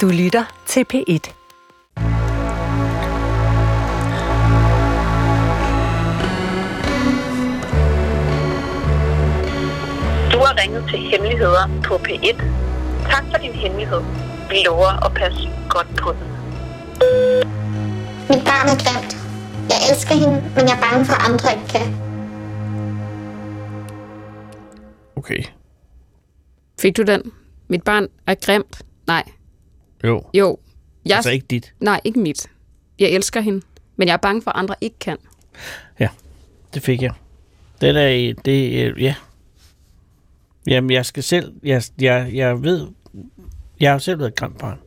Du lytter til P1. Du har ringet til Hemmeligheder på P1. Tak for din hemmelighed. Vi lover at passe godt på den. Mit barn er grimt. Jeg elsker hende, men jeg er bange for, at andre ikke kan. Okay. Fik du den? Mit barn er grimt. Nej. Jo. Jo. Jeg, Altså ikke dit. Nej, ikke mit. Jeg elsker hende, men jeg er bange for, at andre ikke kan. Det fik jeg. Det er, det, øh, ja. Jamen, jeg skal selv, jeg, jeg, jeg ved, jeg har selv været et grimt barn.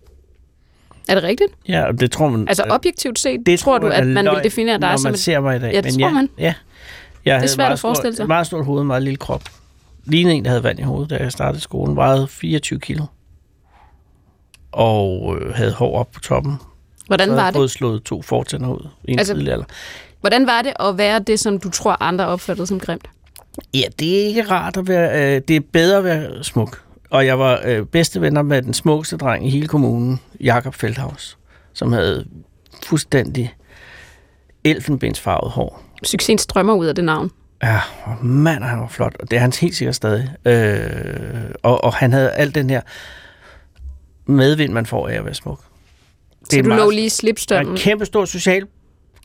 Er det rigtigt? Ja, og det tror man... Altså objektivt set, det tror du, jeg at er man løgn, vil definere dig når som man et... ser mig i dag. Ja, det Men tror ja, man. Ja. Jeg havde svært at forestille stort, sig. Meget stort hoved, meget lille krop. Lignede en, der havde vand i hovedet, da jeg startede skolen. Vejede 24 kilo. Og øh, havde hår op på toppen. Hvordan var jeg det? fået slået to fortænder ud i en Altså- tidlig alder. Hvordan var det at være det, som du tror, andre opfattede som grimt? Ja, det er ikke rart at være... Øh, det er bedre at være smuk. Og jeg var øh, bedste venner med den smukkeste dreng i hele kommunen, Jakob Feldhaus, som havde fuldstændig elfenbensfarvet hår. Succesen strømmer ud af det navn. Ja, mand, han var flot. Og det er han helt sikkert stadig. Øh, og, og han havde alt den her medvind, man får af at være smuk. Så er du meget- lå lige i Der er en kæmpe stor social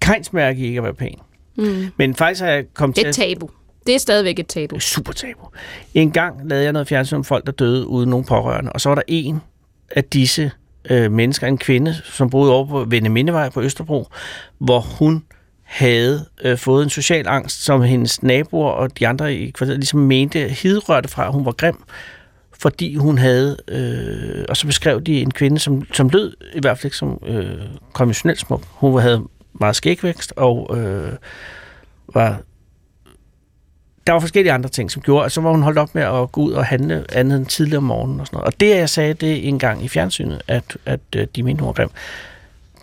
kejnsmærke i ikke at være pæn. Mm. Men faktisk har jeg kommet Det til er et tabu. Det er stadigvæk et tabu. Det er super tabu. En gang lavede jeg noget fjernsyn om folk, der døde uden nogen pårørende, og så var der en af disse øh, mennesker, en kvinde, som boede over på Vendemindevej på Østerbro, hvor hun havde øh, fået en social angst, som hendes naboer og de andre i kvarteret ligesom mente hidrørte fra, at hun var grim, fordi hun havde, øh, og så beskrev de en kvinde, som, som lød i hvert fald ikke som øh, konventionelt smuk. Hun havde meget skægvækst og øh, var der var forskellige andre ting, som gjorde, at så var hun holdt op med at gå ud og handle andet end tidligere om morgenen og sådan noget. Og det, jeg sagde det en gang i fjernsynet, at, at øh, de mente, hun var grim,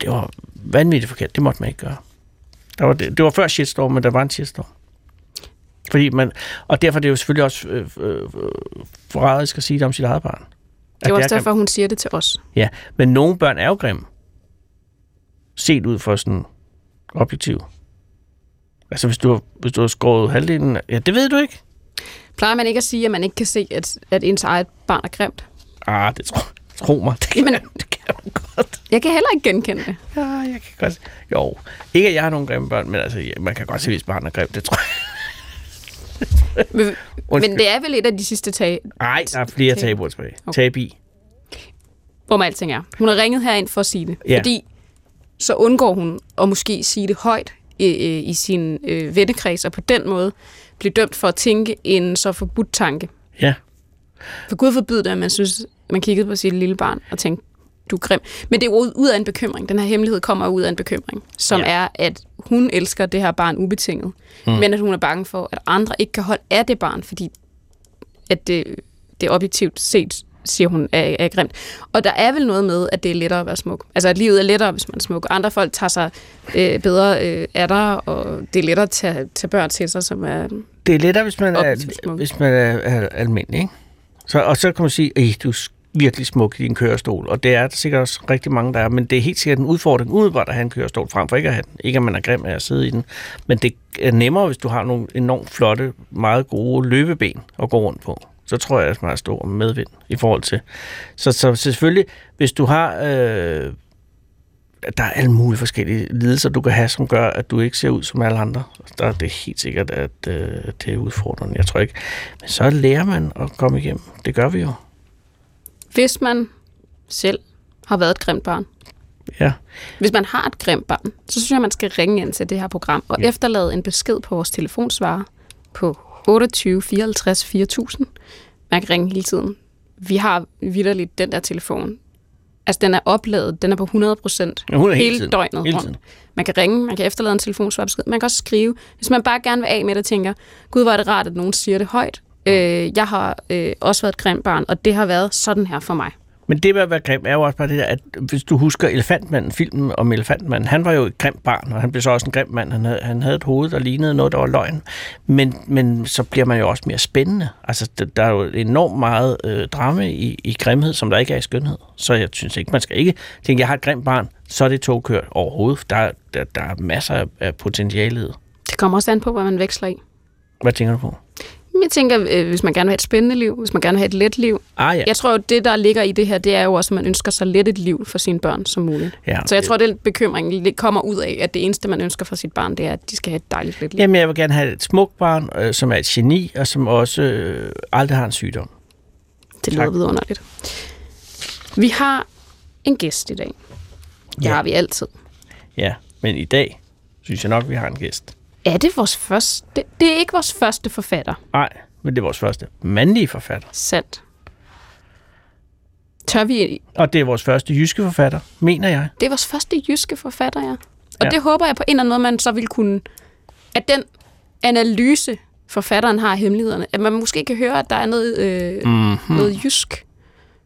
det var vanvittigt forkert. Det måtte man ikke gøre. Der var det, det var før shitstorm, men der var en shitstorm. Fordi man, og derfor er det jo selvfølgelig også øh, øh, forræderisk at sige det om sit eget barn. Det var også er grimt. derfor, hun siger det til os. Ja, men nogle børn er jo grimme. Set ud for sådan objektiv. Altså hvis du, har- hvis du har skåret halvdelen... Ja, det ved du ikke. Plejer man ikke at sige, at man ikke kan se, at, at ens eget barn er grimt? Ah, det tror, tro mig. Det kan, Men- det kan man godt. Jeg kan heller ikke genkende det. Ja, jeg kan godt. Jo, ikke at jeg har nogle grimme børn, men altså, ja, man kan godt se, hvis barnet er grimt. Det tror jeg. Men, men det er vel et af de sidste tag, Nej, der er flere tabuer tilbage. Okay. Tab i. hvor man alting er. Hun har ringet herind for at sige det. Ja. Fordi så undgår hun at måske sige det højt i, i, i sin øh, vennekreds, og på den måde blive dømt for at tænke en så forbudt tanke. Ja. For Gud forbyde det, at man synes, man kiggede på sit lille barn og tænkte, du er grim. Men det er jo ud- af en bekymring. Den her hemmelighed kommer ud af en bekymring, som Ja. er, at hun elsker det her barn ubetinget, mm. men at hun er bange for, at andre ikke kan holde af det barn, fordi at det, det objektivt set, siger hun, er, er grimt. Og der er vel noget med, at det er lettere at være smuk. Altså, at livet er lettere, hvis man er smuk. Andre folk tager sig øh, bedre øh, af dig, og det er lettere at tage, tage børn til sig, som er... Det er lettere, hvis man er, smuk. hvis man er, er almindelig, ikke? Så, og så kan man sige, at du virkelig smuk i din kørestol, og det er der sikkert også rigtig mange, der er, men det er helt sikkert en udfordring udebart at have en kørestol, frem for ikke at have den. Ikke at man er grim af at sidde i den, men det er nemmere, hvis du har nogle enormt flotte, meget gode løbeben at gå rundt på. Så tror jeg, at man har stor medvind i forhold til. Så, så selvfølgelig, hvis du har... Øh, der er alle mulige forskellige lidelser, du kan have, som gør, at du ikke ser ud som alle andre. Der er det helt sikkert, at øh, det er udfordrende. Jeg tror ikke. Men så lærer man at komme igennem. Det gør vi jo. Hvis man selv har været et grimt barn, Ja. Hvis man har et grimt barn, så synes jeg, man skal ringe ind til det her program og ja. efterlade en besked på vores telefonsvarer på 28 54 4000. Man kan ringe hele tiden. Vi har vidderligt den der telefon. Altså, den er opladet. Den er på 100 procent Ja, hele hele tiden. døgnet Hele rundt. tiden. Man kan ringe, man kan efterlade en telefonsvarbesked. Man kan også skrive. Hvis man bare gerne vil af med det, tænker, gud, hvor er det rart, at nogen siger det højt. Øh, jeg har øh, også været et grimt barn, og det har været sådan her for mig. Men det med at være grim er jo også bare det der, at hvis du husker Elefantmanden, filmen om Elefantmanden, han var jo et grimt barn, og han blev så også en grim mand. Han havde, han havde et hoved, der lignede noget, der var løgn. Men, men så bliver man jo også mere spændende. Altså, der, der er jo enormt meget øh, drama i, i grimhed, som der ikke er i skønhed. Så jeg synes ikke, man skal ikke tænke, jeg har et grimt barn, så er det togkørt overhovedet. Der, der, der er masser af, af potentiale. Det kommer også an på, hvad man veksler i. Hvad tænker du på? Jeg tænker, øh, hvis man gerne vil have et spændende liv, hvis man gerne vil have et let liv. Ah ja, Jeg tror, at det, der ligger i det her, det er jo også, at man ønsker så let et liv for sine børn som muligt. ja. Så jeg tror, at den bekymring kommer ud af, at det eneste, man ønsker for sit barn, det er, at de skal have et dejligt let liv. Jamen, jeg vil gerne have et smukt barn, øh, som er et geni, og som også øh, aldrig har en sygdom. Det lyder Tak. vidunderligt. Vi har en gæst i dag. Det Ja. har vi altid. Ja, men i dag synes jeg nok, vi har en gæst. Er det vores første? Det, det er ikke vores første forfatter. Nej, men det er vores første mandlige forfatter. Sandt. Tør vi... Og det er vores første jyske forfatter, mener jeg. Det er vores første jyske forfatter, ja. Og Ja. ja. det håber jeg på en eller anden måde, man så vil kunne... At den analyse, forfatteren har af hemmelighederne, at man måske kan høre, at der er noget, øh, Mm-hmm. noget jysk.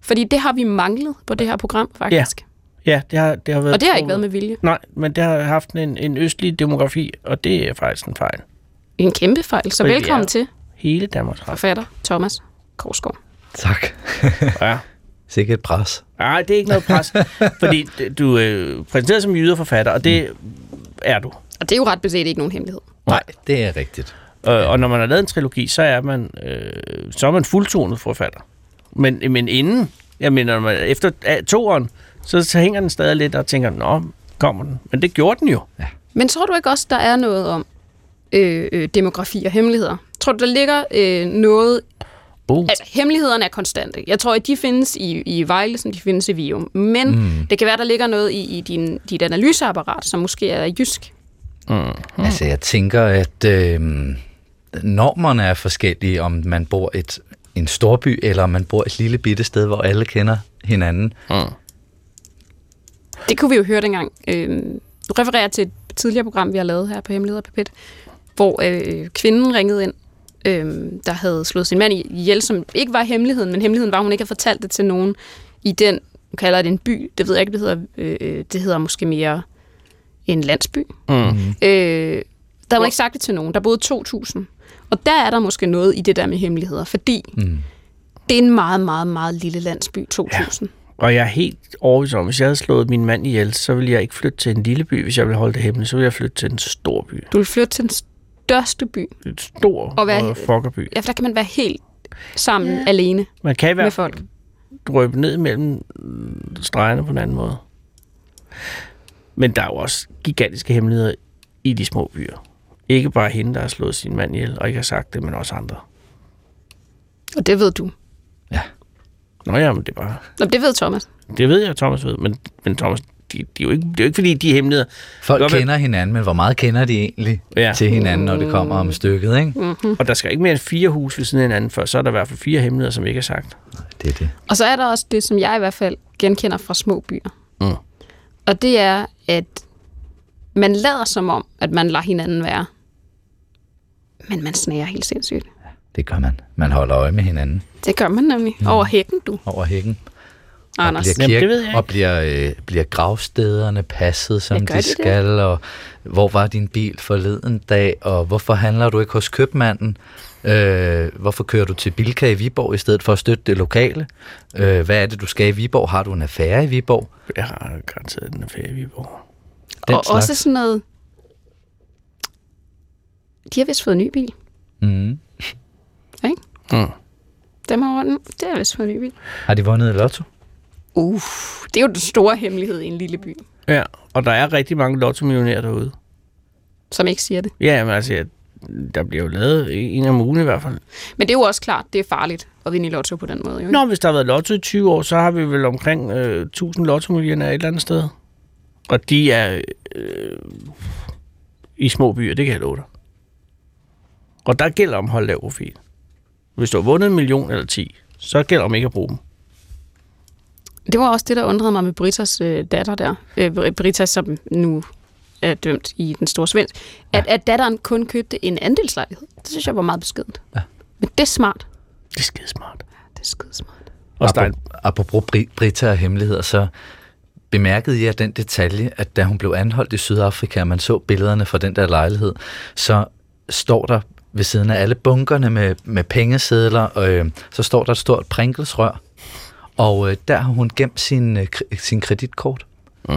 Fordi det har vi manglet på det her program, faktisk. Ja, det har, det har været... Og det har ikke været med vilje. Nej, men det har haft en, en østlig demografi, og det er faktisk en fejl. En kæmpe fejl. Så Fordi velkommen til Hele Danmarks Radio. forfatter Thomas Korsgaard. Tak. Ja. Sikkert et pres. Nej, det er ikke noget pres, fordi du er øh, præsenteret som jyderforfatter, og det er du. Og det er jo ret beset ikke nogen hemmelighed. Nej, det er rigtigt. Øh, og når man har lavet en trilogi, så er man, øh, så er man fuldtonet forfatter. Men, men inden, jeg mener, når man, efter toeren, så, så hænger den stadig lidt og tænker, nå, kommer den. Men det gjorde den jo. Men tror du ikke også, der er noget om øh, øh, demografi og hemmeligheder? Tror du, der ligger øh, noget... Oh. Altså, hemmelighederne er konstante. Jeg tror, at de findes i, i Vejle, som de findes i Vium. Men mm. det kan være, der ligger noget i, i din, dit analyseapparat, som måske er jysk. Mm. Altså, jeg tænker, at øh, normerne er forskellige, om man bor et en storby, eller om man bor et lille bitte sted, hvor alle kender hinanden. Mm. Det kunne vi jo høre dengang. Øh, du refererer til et tidligere program, vi har lavet her på Hemmeligheder Pipet, hvor øh, kvinden ringede ind, øh, der havde slået sin mand ihjel, som ikke var hemmeligheden, men hemmeligheden var, at hun ikke havde fortalt det til nogen i den, nu kalder det en by, det ved jeg ikke, det hedder, øh, det hedder måske mere en landsby. Mm. Øh, der var ikke sagt det til nogen. Der boede 2.000. Og der er der måske noget i det der med hemmeligheder, fordi Mm. det er en meget, meget, meget lille landsby, 2.000. Ja. Og jeg er helt overbevist om, hvis jeg havde slået min mand ihjel, så ville jeg ikke flytte til en lille by, hvis jeg ville holde det hemmeligt. Så ville jeg flytte til en stor by. Du vil flytte til den største by. En stor Og hvad- øh, fuckerby. Ja, for der kan man være helt sammen ja. alene Man kan i med folk. drøbe ned mellem stregerne på en anden måde. Men der er jo også gigantiske hemmeligheder i de små byer. Ikke bare hende, der har slået sin mand ihjel, og ikke har sagt det, men også andre. Og det ved du. Nå ja, men det er bare... Nå, det ved Thomas. Det ved jeg, Thomas ved, men, men Thomas, de, de er jo ikke, det er jo ikke fordi, de er hemmeligheder. Folk Godt, men- kender hinanden, men hvor meget kender de egentlig Ja. til hinanden, når det kommer om stykket, ikke? Mm-hmm. Og der skal ikke mere end fire hus ved siden af hinanden, før så er der i hvert fald fire hemmeligheder, som ikke er sagt. Det er det. Og så er der også det, som jeg i hvert fald genkender fra små byer. Mm. Og det er, at man lader som om, at man lader hinanden være. Men man snager helt sindssygt. Det gør man. Man holder øje med hinanden Det gør man nemlig. Mm. Over hækken, du, over hækken. Anders. Og bliver, Jamen, kirke, det ved jeg ikke. og bliver, øh, bliver gravstederne passet, som de de det? skal, og hvor var din bil forleden dag, og hvorfor handler du ikke hos købmanden? Øh, hvorfor kører du til Bilka i Viborg i stedet for at støtte det lokale? Øh, hvad er det, du skal i Viborg? Har du en affære i Viborg? Jeg har garanteret den affære i Viborg. Den og slags. også sådan noget... De har vist fået en ny bil. Mm. Mm. Dem har det har vist fået en ny bil. Har de vundet i lotto? Uh, det er jo den store hemmelighed i en lille by, Ja, og der er rigtig mange lotto-millionærer derude. som ikke siger det. Ja, men altså, der bliver jo lavet en om ugen i hvert fald. Men det er jo også klart, det er farligt at vinde i lotto på den måde. Jo, ikke? Nå, hvis der har været lotto i 20 år, så har vi vel omkring øh, 1000 lotto-millionærer et eller andet sted. Og de er øh, i små byer, det kan jeg love dig. Og der gælder om at holde lav profil. Hvis du har vundet en million eller 10, så gælder om ikke at bruge dem. Det var også det, der undrede mig med Britas øh, datter der. Øh, Brita, som nu er dømt i den store svend. At, at datteren kun købte en andelslejlighed. Det synes jeg var meget beskedent. Ja. Men det er smart. Det er skide smart. Det er skide smart. Og Stein, Apropos, apropos Bri- Brita og hemmeligheder, så bemærkede jeg den detalje, at da hun blev anholdt i Sydafrika, og man så billederne fra den der lejlighed, så står der ved siden af alle bunkerne med, med pengesedler, og, øh, så står der et stort Pringles-rør, og øh, der har hun gemt sin, øh, sin kreditkort. Mm.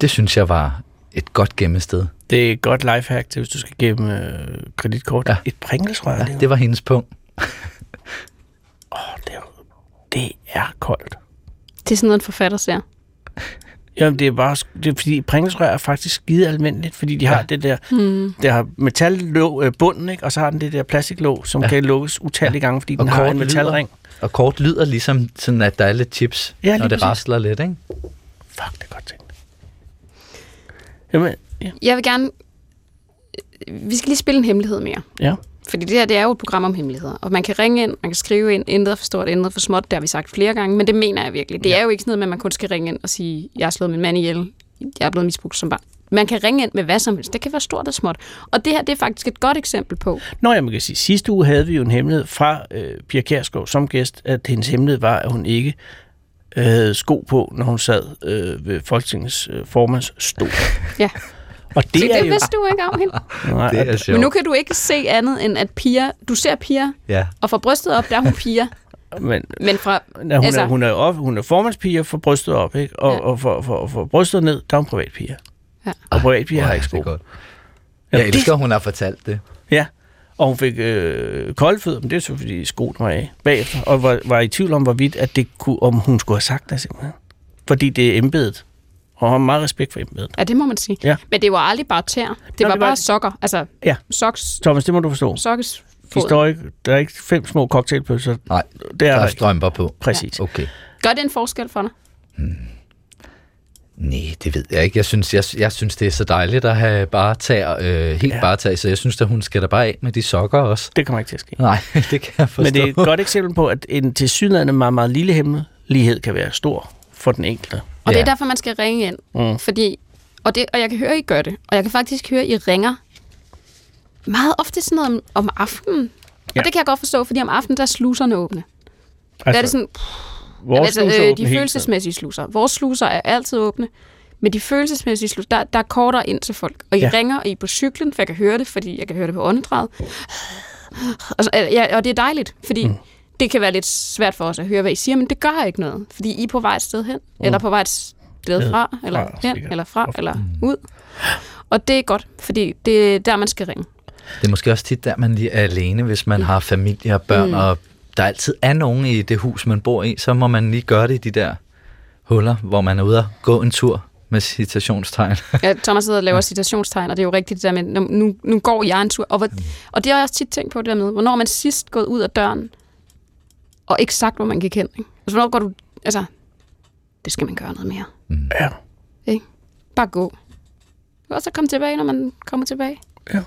Det synes jeg var et godt gemmested. det er et godt lifehack til, hvis du skal gemme øh, kreditkort. Ja. Et pringelsrør, Ja, det, det var hendes punkt. Åh, det, er, det er koldt. Det er sådan noget, en forfatter ser. Jamen, det er bare, det er fordi pringelsrør er faktisk skide almindeligt, fordi de har Ja. det der, mm. der har metallåg øh, bunden, ikke? og så har den det der plastiklåg, som ja. Ja. kan lukkes utallige gange, fordi den Og har kort en metalring. Og kort lyder ligesom sådan, at der er lidt chips, Ja, ja, når det præcis. rasler lidt, ikke? Fuck, det er godt tænkt. Jamen, ja. Jeg vil gerne... Vi skal lige spille en hemmelighed mere. ja. Fordi det her, det er jo et program om hemmeligheder. Og man kan ringe ind, man kan skrive ind, intet for stort, intet for småt. Det har vi sagt flere gange, men det mener jeg virkelig. Det ja. er jo ikke sådan noget med, at man kun skal ringe ind og sige, jeg har slået min mand ihjel, jeg er blevet misbrugt som barn. Man kan ringe ind med hvad som helst. Det kan være stort og småt. Og det her, det er faktisk et godt eksempel på. Nå, jeg kan sige, sidste uge havde vi jo en hemmelighed fra øh, Pia Kjærsgaard som gæst, at hendes hemmelighed var, at hun ikke øh, havde sko på, når hun sad øh, ved Folketingets øh, formands stol. Ja. Og det, Det, er det jo... vidste du ikke om hende. Nej, Det er sjovt. Men nu kan du ikke se andet end, at Pia... Du ser Pia, Ja. og fra brystet op, der er hun Pia. men, Men fra... Ja, hun, Altså- altså, er, hun, er op, hun er formandspiger for brystet op, ikke? Og, Ja. ja. og for, for, for brystet ned, der er hun privatpiger. Ja. Og privatpiger har Ej, ikke det er sko. godt. Ja, Jeg det- elsker, hun har fortalt det. Ja, og hun fik øh, kolde fødder, men det er så fordi skoen var af bagefter, og var, var i tvivl om, hvorvidt at det kunne, om hun skulle have sagt det simpelthen. Fordi det er embedet. Og har meget respekt for embedet. Ja, det må man sige. Ja. Men det var aldrig bare tær. Det Nå, var det var- bare sokker. Altså, Ja. soks, Thomas, det må du forstå. sokkes ikke, der er ikke fem små cocktailpølser. Nej, Det der er der er strømper på. Præcis. Okay. Gør det en forskel for dig? Nej, det ved jeg ikke. Jeg synes, jeg, jeg synes det er så dejligt at have bare tag, øh, helt Ja. ja. bare tag, så jeg synes, at hun skal da bare af med de sokker også. Det kommer ikke til at ske. Nej, det kan jeg forstå. Men det er et godt eksempel på, at en tilsyneladende meget, meget lille hemmelighed kan være stor for den enkelte. Og det er derfor, man skal ringe ind. Mm. Fordi, og, det, og jeg kan høre, I gør det. Og jeg kan faktisk høre, I ringer meget ofte sådan noget om, om aftenen. Ja. Og det kan jeg godt forstå, fordi om aftenen, der er sluserne åbne. Altså, der er det sådan, vores altså, øh, de følelsesmæssige sluser. Vores sluser er altid åbne. Men de følelsesmæssige sluser, der, der er kortere ind til folk. Og I ja. Ja. ringer, og I er på cyklen, for jeg kan høre det, fordi jeg kan høre det på åndedræt. Og, så, øh, ja, og det er dejligt, fordi mm. Det kan være lidt svært for os at høre, hvad I siger, men det gør ikke noget. Fordi I er på vej et sted hen, mm. eller på vej et sted fra, eller Fra, hen, sikkert. eller fra, eller ud. Og det er godt, fordi det er der, man skal ringe. Det er måske også tit der, man lige er alene, hvis man har familie og børn, mm. og der altid er nogen i det hus, man bor i, så må man lige gøre det i de der huller, hvor man er ude og gå en tur med citationstegn. Ja, Thomas sidder og laver citationstegn, og det er jo rigtigt det der med, nu, nu, går jeg en tur. Og, hvor, og det har jeg også tit tænkt på det der med, hvornår man sidst gået ud af døren, og ikke sagt, hvor man gik hen. Ikke? Altså, hvornår går du... Altså, det skal man gøre noget mere. Ja. Ikke? Bare gå. Og så komme tilbage, når man kommer tilbage. Ja.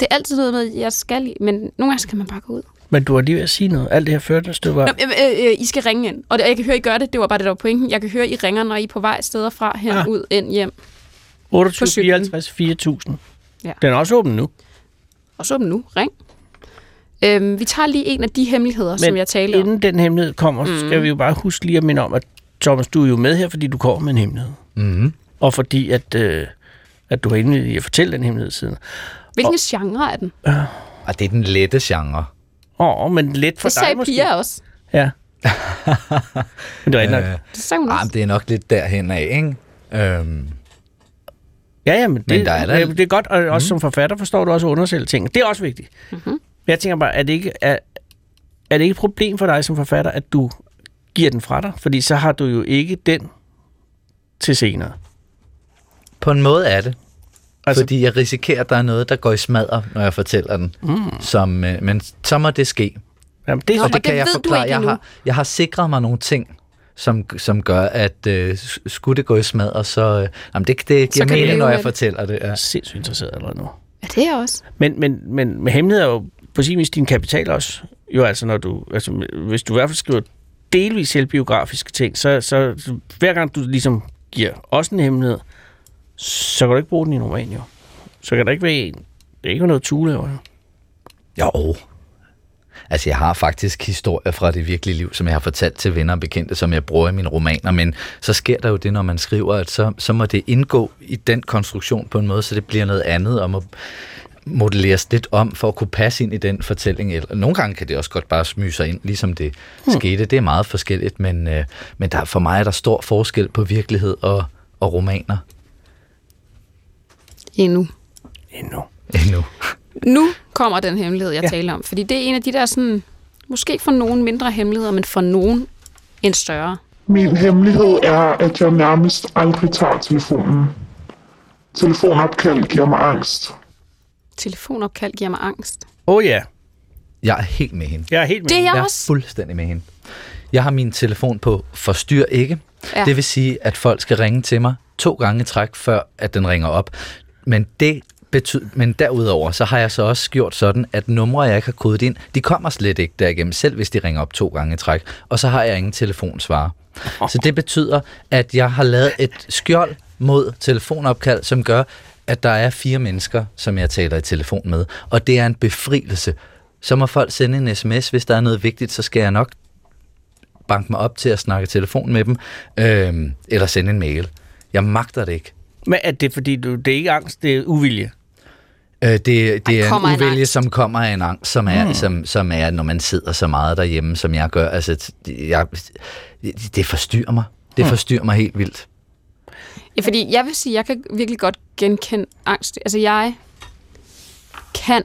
Det er altid noget med, jeg skal, i- men nogle gange skal man bare gå ud. Men du har lige ved at sige noget. Alt det her førte et stykke Nå, var... øh, øh, I skal ringe ind. Og det, jeg kan høre, I gør det. Det var bare det, der var pointen. Jeg kan høre, I ringer, når I er på vej steder fra, hen, Ah. ud, ind, hjem. 28, cyklen. 54, 4000. Ja. Den er også åben nu. Og så er den nu. Ring. Øhm, vi tager lige en af de hemmeligheder, Men som jeg talte om. inden den hemmelighed kommer, mm. skal vi jo bare huske lige at minde om, at Thomas, du er jo med her, fordi du kommer med en hemmelighed. Mm-hmm. Og fordi, at, øh, at du har indvildet i at fortælle den hemmelighed siden. Hvilken genre er den? Og det er den lette genre. Åh, oh, men lidt for Det dig sagde måske. Pia også. Ja. men det var ikke nok. Øh, Det sagde hun ah, også. men det er nok lidt derhen af, ikke? Øhm, Ja, ja, men det, Men der er der- det er godt, og også som forfatter forstår du også at undersælge ting. Det er også vigtigt. Mm-hmm. Jeg tænker bare, er det, ikke, er, er det ikke et problem for dig som forfatter, at du giver den fra dig? Fordi så har du jo ikke den til senere. på en måde er det. Altså- fordi jeg risikerer, at der er noget, der går i smadder, når jeg fortæller den. Mm. Som, øh, men så må det ske. Jamen, det er Og det det kan jeg ved du forklare. ikke Jeg har, jeg har sikret mig nogle ting, som, som gør, at øh, skulle det gå i smadder, så øh, jamen det, det giver mening, når jeg det. fortæller det. Ja. sindssygt interesseret allerede nu. Ja, det er jeg også. Men, men, men med hemmelighed er jo på sin vis din kapital også. Jo, altså, når du, altså, hvis du i hvert fald skriver delvis selvbiografiske ting, så, så, hver gang du ligesom giver os en hemmelighed, så kan du ikke bruge den i en roman, jo. Så kan der ikke være en. Det er ikke noget Tule over. jo. Jo. Altså, jeg har faktisk historier fra det virkelige liv, som jeg har fortalt til venner og bekendte, som jeg bruger i mine romaner, men så sker der jo det, når man skriver, at så, så må det indgå i den konstruktion på en måde, så det bliver noget andet, og må modelleres lidt om for at kunne passe ind i den fortælling. Eller, nogle gange kan det også godt bare smyge sig ind, ligesom det hmm. skete. Det er meget forskelligt, men, øh, men der, for mig er der stor forskel på virkelighed og, og romaner. Endnu. Endnu. Endnu. Nu kommer den hemmelighed, jeg ja. taler om. Fordi det er en af de der sådan, måske for nogen mindre hemmeligheder, men for nogen en større. Min hemmelighed er, at jeg nærmest aldrig tager telefonen. Telefonopkald giver mig angst. Telefonopkald giver mig angst. Åh oh, ja, Jeg er helt med hende. jeg er helt med. Det er jeg Jeg er fuldstændig med hende. Jeg har min telefon på forstyr ikke. Ja. Det vil sige, at folk skal ringe til mig to gange i træk, før at den ringer op. Men det betyder, men derudover, så har jeg så også gjort sådan, at numre, jeg ikke har kodet ind, de kommer slet ikke derigennem, selv hvis de ringer op to gange i træk. Og så har jeg ingen telefonsvarer. Så det betyder, at jeg har lavet et skjold mod telefonopkald, som gør, at der er fire mennesker, som jeg taler i telefon med. Og det er en befrielse. Så må folk sende en sms, hvis der er noget vigtigt, så skal jeg nok banke mig op til at snakke telefon med dem, øh, eller sende en mail. Jeg magter det ikke. Men er det fordi, du, det er ikke angst, det er uvilje? Øh, det, det Ej, er en en uvælge, angst. som kommer af en angst, som er, mm. som, som er, når man sidder så meget derhjemme, som jeg gør. Altså, jeg, det forstyrrer mig. Det Hmm. forstyrrer mig helt vildt. Ja, fordi jeg vil sige, jeg kan virkelig godt genkende angst. Altså, jeg kan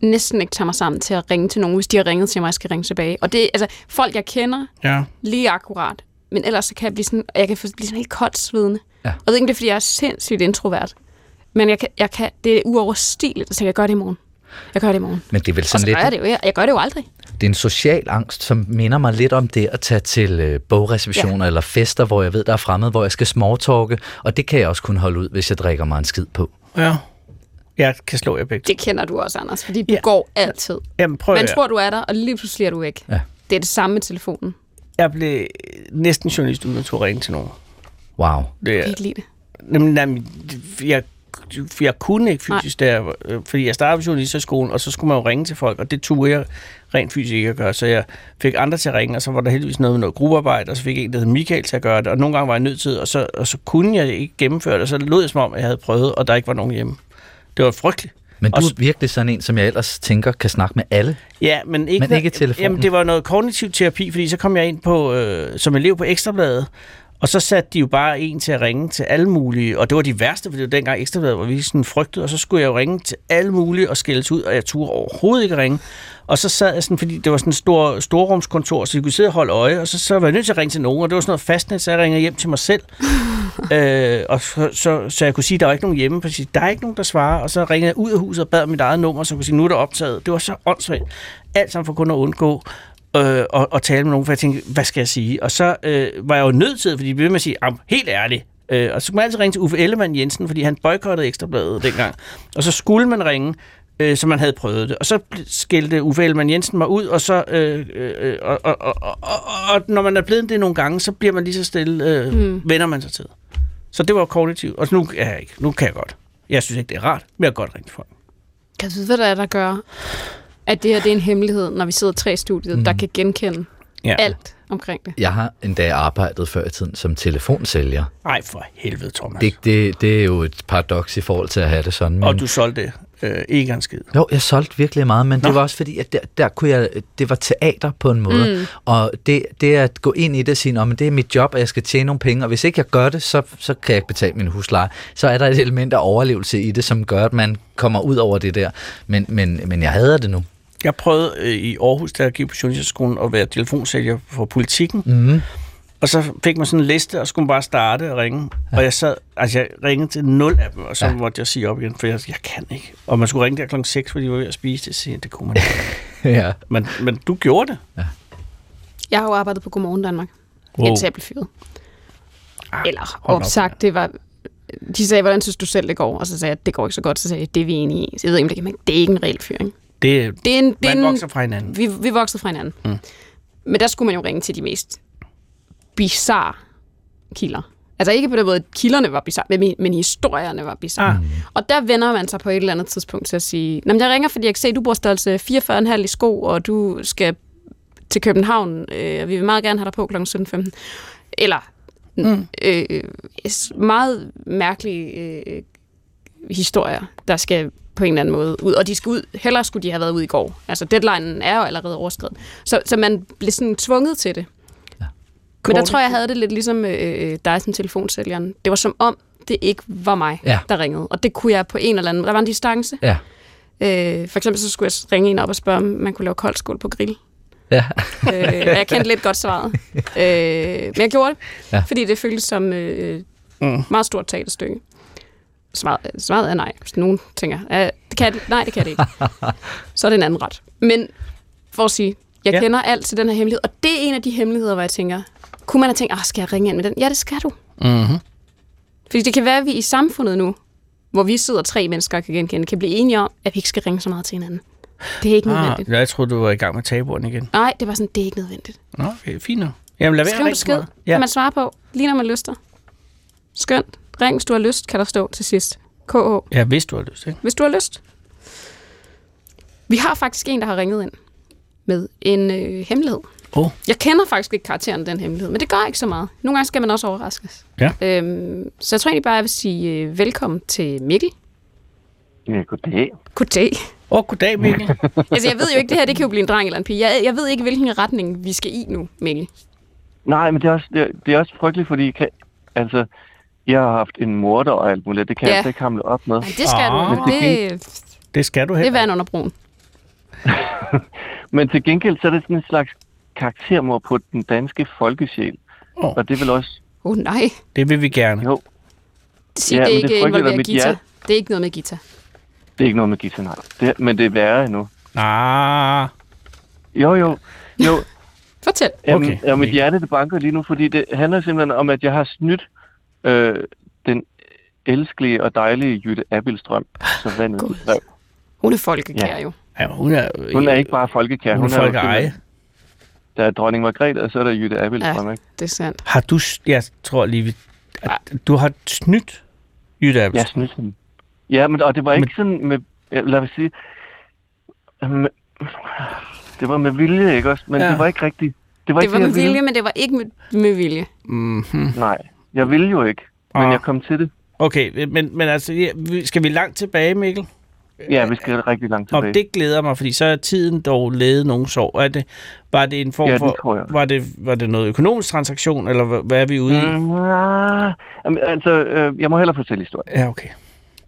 næsten ikke tage mig sammen til at ringe til nogen, hvis de har ringet til mig, og jeg skal ringe tilbage. Og det er altså folk, jeg kender Ja. lige akkurat. Men ellers så kan jeg blive sådan, jeg kan få- blive sådan helt koldt svedende. Ja. Og ikke, det er, fordi jeg er sindssygt introvert. Men jeg kan, jeg kan, det er uoverstigeligt, så jeg gør det i morgen. Jeg gør det i morgen. Men det er vel Og sådan så lidt... gør jeg det jo. Jeg, jeg gør det jo aldrig. Det er en social angst, som minder mig lidt om det at tage til øh, bogreceptioner ja. eller fester, hvor jeg ved, der er fremmed, hvor jeg skal småtalke, og det kan jeg også kun holde ud, hvis jeg drikker mig en skid på. Ja. Jeg kan slå jer begge. Det kender du også, Anders, fordi du Ja. går altid. Jamen prøv Man at tror, du er der, og lige pludselig er du væk. Ja. Det er det samme med telefonen. Jeg blev næsten journalist uden at turde ringe til nogen. Wow. Det Jeg er, kan ikke lide det. Jamen, jamen, jeg, jeg kunne ikke fysisk der, øh, fordi jeg startede på journalisterskolen, og så skulle man jo ringe til folk, og det turde jeg rent fysisk ikke at gøre. Så jeg fik andre til at ringe, og så var der heldigvis noget med noget gruppearbejde, og så fik jeg en, der hed Michael til at gøre det, og nogle gange var jeg nødt til, og så, og så kunne jeg ikke gennemføre det, og så lød det som om, at jeg havde prøvet, og der ikke var nogen hjemme. Det var frygteligt. Men du er virkelig sådan en, som jeg ellers tænker kan snakke med alle. Ja, men ikke, Men ikke telefonen. Jamen, det var noget kognitiv terapi, fordi så kom jeg ind på, øh, som elev på Ekstrabladet, og så satte de jo bare en til at ringe til alle mulige, og det var de værste, for det var dengang Ekstrabladet var vi sådan frygtet, og så skulle jeg jo ringe til alle mulige og skældes ud, og jeg turde overhovedet ikke ringe. Og så sad jeg sådan, fordi det var sådan et stor, storrumskontor, så jeg kunne sidde og holde øje, og så, så var jeg nødt til at ringe til nogen, og det var sådan noget fastnet, så jeg ringede hjem til mig selv. øh, og så, så, så, jeg kunne sige, at der var ikke nogen hjemme, præcis. Der er ikke nogen, der svarer, og så ringede jeg ud af huset og bad om mit eget nummer, så jeg kunne sige, nu er der optaget. Det var så åndssvagt. Alt sammen for kun at undgå øh, og, og tale med nogen, for jeg tænkte, hvad skal jeg sige? Og så øh, var jeg jo nødt til, fordi de blev med at sige, "Am, helt ærligt, Øh, og så kunne man altid ringe til Uffe Ellemann Jensen, fordi han boykottede Ekstrabladet dengang. Og så skulle man ringe, øh, så man havde prøvet det. Og så skældte Uffe Ellemann Jensen mig ud, og så øh, øh, og, og, og, og, og, og når man er blevet det nogle gange, så bliver man lige så stille, øh, mm. vender man sig til. Så det var kognitivt. Og nu, er jeg ikke, nu kan jeg godt. Jeg synes ikke, det er rart, men jeg kan godt ringe til folk. Kan du vide, hvad der er, der gør, at det her det er en hemmelighed, når vi sidder tre i studiet, mm. der kan genkende Ja. alt omkring det? Jeg har endda arbejdet før i tiden som telefonsælger. Ej, for helvede, Thomas. Det, det, det er jo et paradoks i forhold til at have det sådan. Men... Og du solgte øh, ikke en skid. Jo, jeg solgte virkelig meget, men Nå. Det var også fordi, at der, der kunne jeg, det var teater på en måde. Mm. Og det, det at gå ind i det og sige, at det er mit job, og jeg skal tjene nogle penge, og hvis ikke jeg gør det, så, så kan jeg ikke betale min husleje. Så er der et element af overlevelse i det, som gør, at man kommer ud over det der. Men, men, men jeg hader det nu. Jeg prøvede øh, i Aarhus, da jeg gik på journalisterskolen, at være telefonsælger for politikken. Mm. Og så fik man sådan en liste, og så skulle man bare starte og ringe. Ja. Og jeg sad, altså jeg ringede til nul af dem, og så ja. Ja. måtte jeg sige op igen, for jeg, jeg kan ikke. Og man skulle ringe der klokken 6, fordi de var ved at spise det, så det kunne man ikke. ja. men, men du gjorde det. Jeg har jo arbejdet på Godmorgen Danmark, Wow. indtil jeg blev fyret. Ah, Eller hold op, opsagt, det var... De sagde, hvordan synes du selv, det går? Og så sagde jeg, det går ikke så godt. Så sagde jeg, det er vi enige i. Så jeg ved ikke, om det, men det er ikke en reel fyring. Det, Det er en, det er man en, vokser fra hinanden. vi, vi voksede fra hinanden. Mm. Men der skulle man jo ringe til de mest bizarre kilder. Altså ikke på den måde, at kilderne var bizarre, men, men historierne var bizarre. Ah. Ah. Og der vender man sig på et eller andet tidspunkt til at sige, Nå, men jeg ringer, fordi jeg kan se, at du bor størrelse 44,5 i sko, og du skal til København, øh, og vi vil meget gerne have dig på kl. 17.15. Eller mm. øh, meget mærkelige øh, historier, der skal på en eller anden måde ud. Og de skal ud, hellere skulle de have været ud i går. Altså deadlinen er jo allerede overskrevet. Så, så man blev sådan tvunget til det. Men der tror jeg, jeg havde det lidt ligesom øh, dig som telefonsælgeren. Det var som om, det ikke var mig, Ja. der ringede. Og det kunne jeg på en eller anden... Der var en distance. Ja. Øh, for eksempel så skulle jeg ringe en op og spørge, om man kunne lave koldskål på grill. Ja. øh, og jeg kendte lidt godt svaret. Øh, men jeg gjorde det, Ja. fordi det føltes som øh, Mm. meget stort teaterstykke. Svaret, svaret er nej. Hvis nogen tænker, ja, det kan det. nej, det kan det ikke. så er det en anden ret. Men for at sige, jeg ja. kender alt til den her hemmelighed, og det er en af de hemmeligheder, hvor jeg tænker, kunne man have tænkt, ah, skal jeg ringe ind med den? Ja, det skal du. Mm-hmm. Fordi det kan være, at vi i samfundet nu, hvor vi sidder tre mennesker og kan genkende, kan blive enige om, at vi ikke skal ringe så meget til hinanden. Det er ikke Ah, nødvendigt. jeg troede, du var i gang med tabuerne igen. Nej, det var sådan, det er ikke nødvendigt. Nå, okay, fint nok. Jamen, lad være rigtig meget. ja. kan man svare på, lige når man lyster. Skønt. Ring, hvis du har lyst, kan der stå til sidst. KH, Ja, hvis du har lyst, ikke? hvis du har lyst. Vi har faktisk en, der har ringet ind med en øh, hemmelighed. Åh. Jeg kender faktisk ikke karakteren den hemmelighed, men det gør ikke så meget. Nogle gange skal man også overraskes. Ja. Øhm, så jeg tror egentlig bare, jeg vil sige øh, velkommen til Mikkel. Ja, goddag. Goddag. Åh, oh, goddag, Mikkel. altså, jeg ved jo ikke, det her det kan jo blive en dreng eller en pige. Jeg, jeg ved ikke, hvilken retning vi skal i nu, Mikkel. Nej, men det er også, det er, det er også frygteligt, fordi kan, altså, jeg har haft en morder og alt muligt. Det kan Ja. jeg altså ikke hamle op med. Men det skal Ah. du. Det, Det skal du det er heller. vand under broen. Men til gengæld, så er det sådan en slags karaktermord på den danske folkesjæl. Åh. Og det er vel også... Åh oh, nej. Det vil vi gerne. Jo, Sig, Ja, det ikke det involverer mit guitar. hjerte. Det er ikke noget med guitar. det er ikke noget med Gita, nej. Det, men det er værre endnu. Ah, Jo, jo. Jo, Fortæl. Jamen, Okay. og mit hjerte, det banker lige nu, fordi det handler simpelthen om, at jeg har snydt øh, den elskelige og dejlige Jytte Abildstrøm, som vandet. Hun er folkekær Ja. jo. ja, hun er... Hun er ikke bare folkekær. Hun er jo folk eje. simpelthen- Der er dronning Margrethe, og så er der Jytte Abildstrøm, Ja. ikke? Det er sandt. Har du... Jeg tror lige, vi- at du har snydt Jytte Jeg Abelsen. snydte hende. Ja, men, og det var ikke sådan med... Lad os sige... Med, det var med vilje, ikke også? Men Ja. det var ikke rigtigt. Det var, Det ikke var med jeg ville. vilje, men det var ikke med, med vilje. Mm-hmm. Nej, jeg ville jo ikke. Men Ah. jeg kom til det. Okay, men, men altså, skal vi langt tilbage, Mikkel? Ja, vi skal rigtig langt tilbage. Og det glæder mig, fordi så er tiden dog ledet nogen sår. Er det, var det en form Ja, det for... Var det, var det noget økonomisk transaktion, eller hvad, er vi ude i? Mm, altså, øh, jeg må hellere fortælle historien. Ja, okay.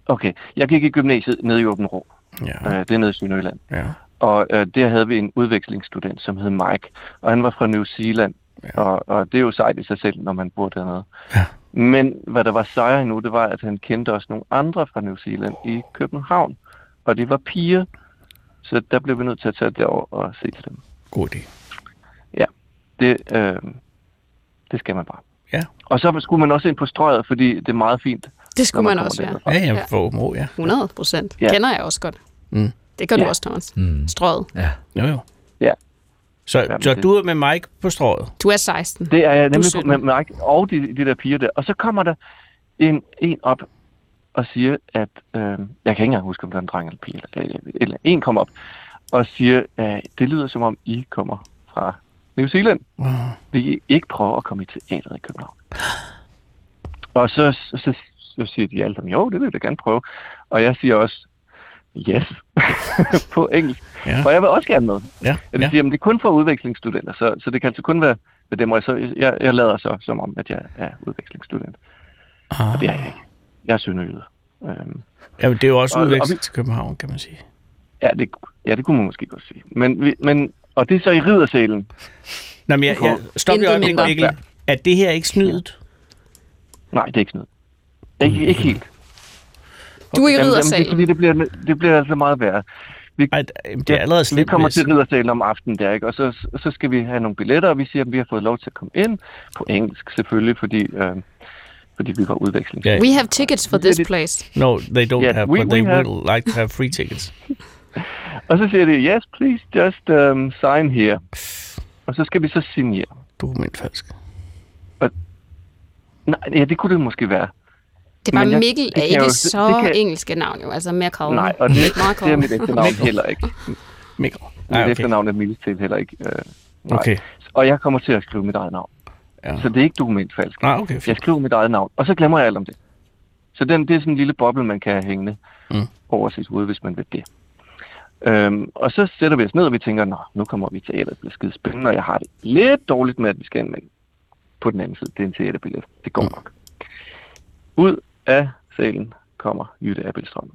Okay, jeg gik i gymnasiet nede i Åben Rå. Ja, Øh, det er nede i Sønderjylland. ja. Og øh, der havde vi en udvekslingsstudent, som hed Mike. Og han var fra New Zealand. Ja. Og, og det er jo sejt i sig selv, når man bor dernede. Ja. Men hvad der var sejere nu, det var, at han kendte også nogle andre fra New Zealand i København. Og de var piger. Så der blev vi nødt til at tage derover og se til dem. God idé. Det, øh, det skal man bare. Ja. Og så skulle man også ind på strøget, fordi det er meget fint. Det skulle man kommer også, ja. derfra. Ja, ja, Ja. for Åben Rå, ja. 100 procent. Ja. Kender jeg også godt. Mm. Det gør du Ja. også, Thomas. Mm. Strøget. Ja. Jo, jo. Ja. Så, Jamen, så det- du er med Mike på strået? Du er 16. Det er jeg nemlig 17. med Mike og de, de der piger der. Og så kommer der en, en op og siger, at... Øh, jeg kan ikke engang huske, om der er en dreng eller pige. Eller, eller, en kommer op og siger, at det lyder som om, I kommer fra New Zealand. Uh, Vil I ikke prøve at komme i teateret i København? Og så, så, så, siger de alle sammen, jo, det vil jeg da gerne prøve. Og jeg siger også, yes, på engelsk. Ja. For jeg vil også gerne med. ja, Jeg vil ja. sige, at det er kun for udvekslingsstudenter, så, så det kan altså kun være med dem, og så, jeg, jeg lader så som om, at jeg er udvekslingsstudent. Ah. Og det er jeg ikke. Jeg er sønderjyde. Øhm, Jamen, det er jo også Og- og udveksling vi- til København, kan man sige. ja, det, ja, det kunne man måske godt sige. Men, vi, men, og det er så i riddersalen. Nå, men jeg, jeg, stop lige Intet øjeblik, mindre. Mikkel. Er det her ikke snydet? Nej, det er ikke noget. Ikke, ikke helt. Du er i Jamen, jamen, det er riddersalen. fordi, det bliver, det bliver altså meget værre. Ej, det er allerede Vi slemt. kommer til riddersalen om aftenen der, ikke? og så, så skal vi have nogle billetter, og vi siger, at vi har fået lov til at komme ind. På engelsk selvfølgelig, fordi, øh, fordi vi var udveksling. Ja. We have tickets for this place. No, they don't Yeah, have, we- but they we have- will like to have free tickets. Og så siger de, yes, please, just um, sign here. Og så skal vi så signere. Dokumentfalsk. Nej, ja, det kunne det måske være. Det er bare jeg- Mikkel det er ikke jeg jo- så det kan- engelske navn jo, altså Michael. Nej, og det, det er mit efternavn heller ikke. Mikkel. Mit Nej, okay. efternavn er mildest talt heller ikke. Øh, nej. Okay. Og jeg kommer til at skrive mit eget navn. Ja. Så det er ikke dokumentfalsk. Nej, okay, Jeg skriver mit eget navn, og så glemmer jeg alt om det. Så den, det er sådan en lille boble, man kan have hængende Mm. over sit hoved, hvis man vil det. Øhm, og så sætter vi os ned, og vi tænker, Nå, nu kommer vi til teater, det bliver skide spændende, og jeg har det lidt dårligt med, at vi skal men på den anden side, det er en teaterbillet. Det går Mm. nok. Ud af salen kommer Jytte Abelstrøm.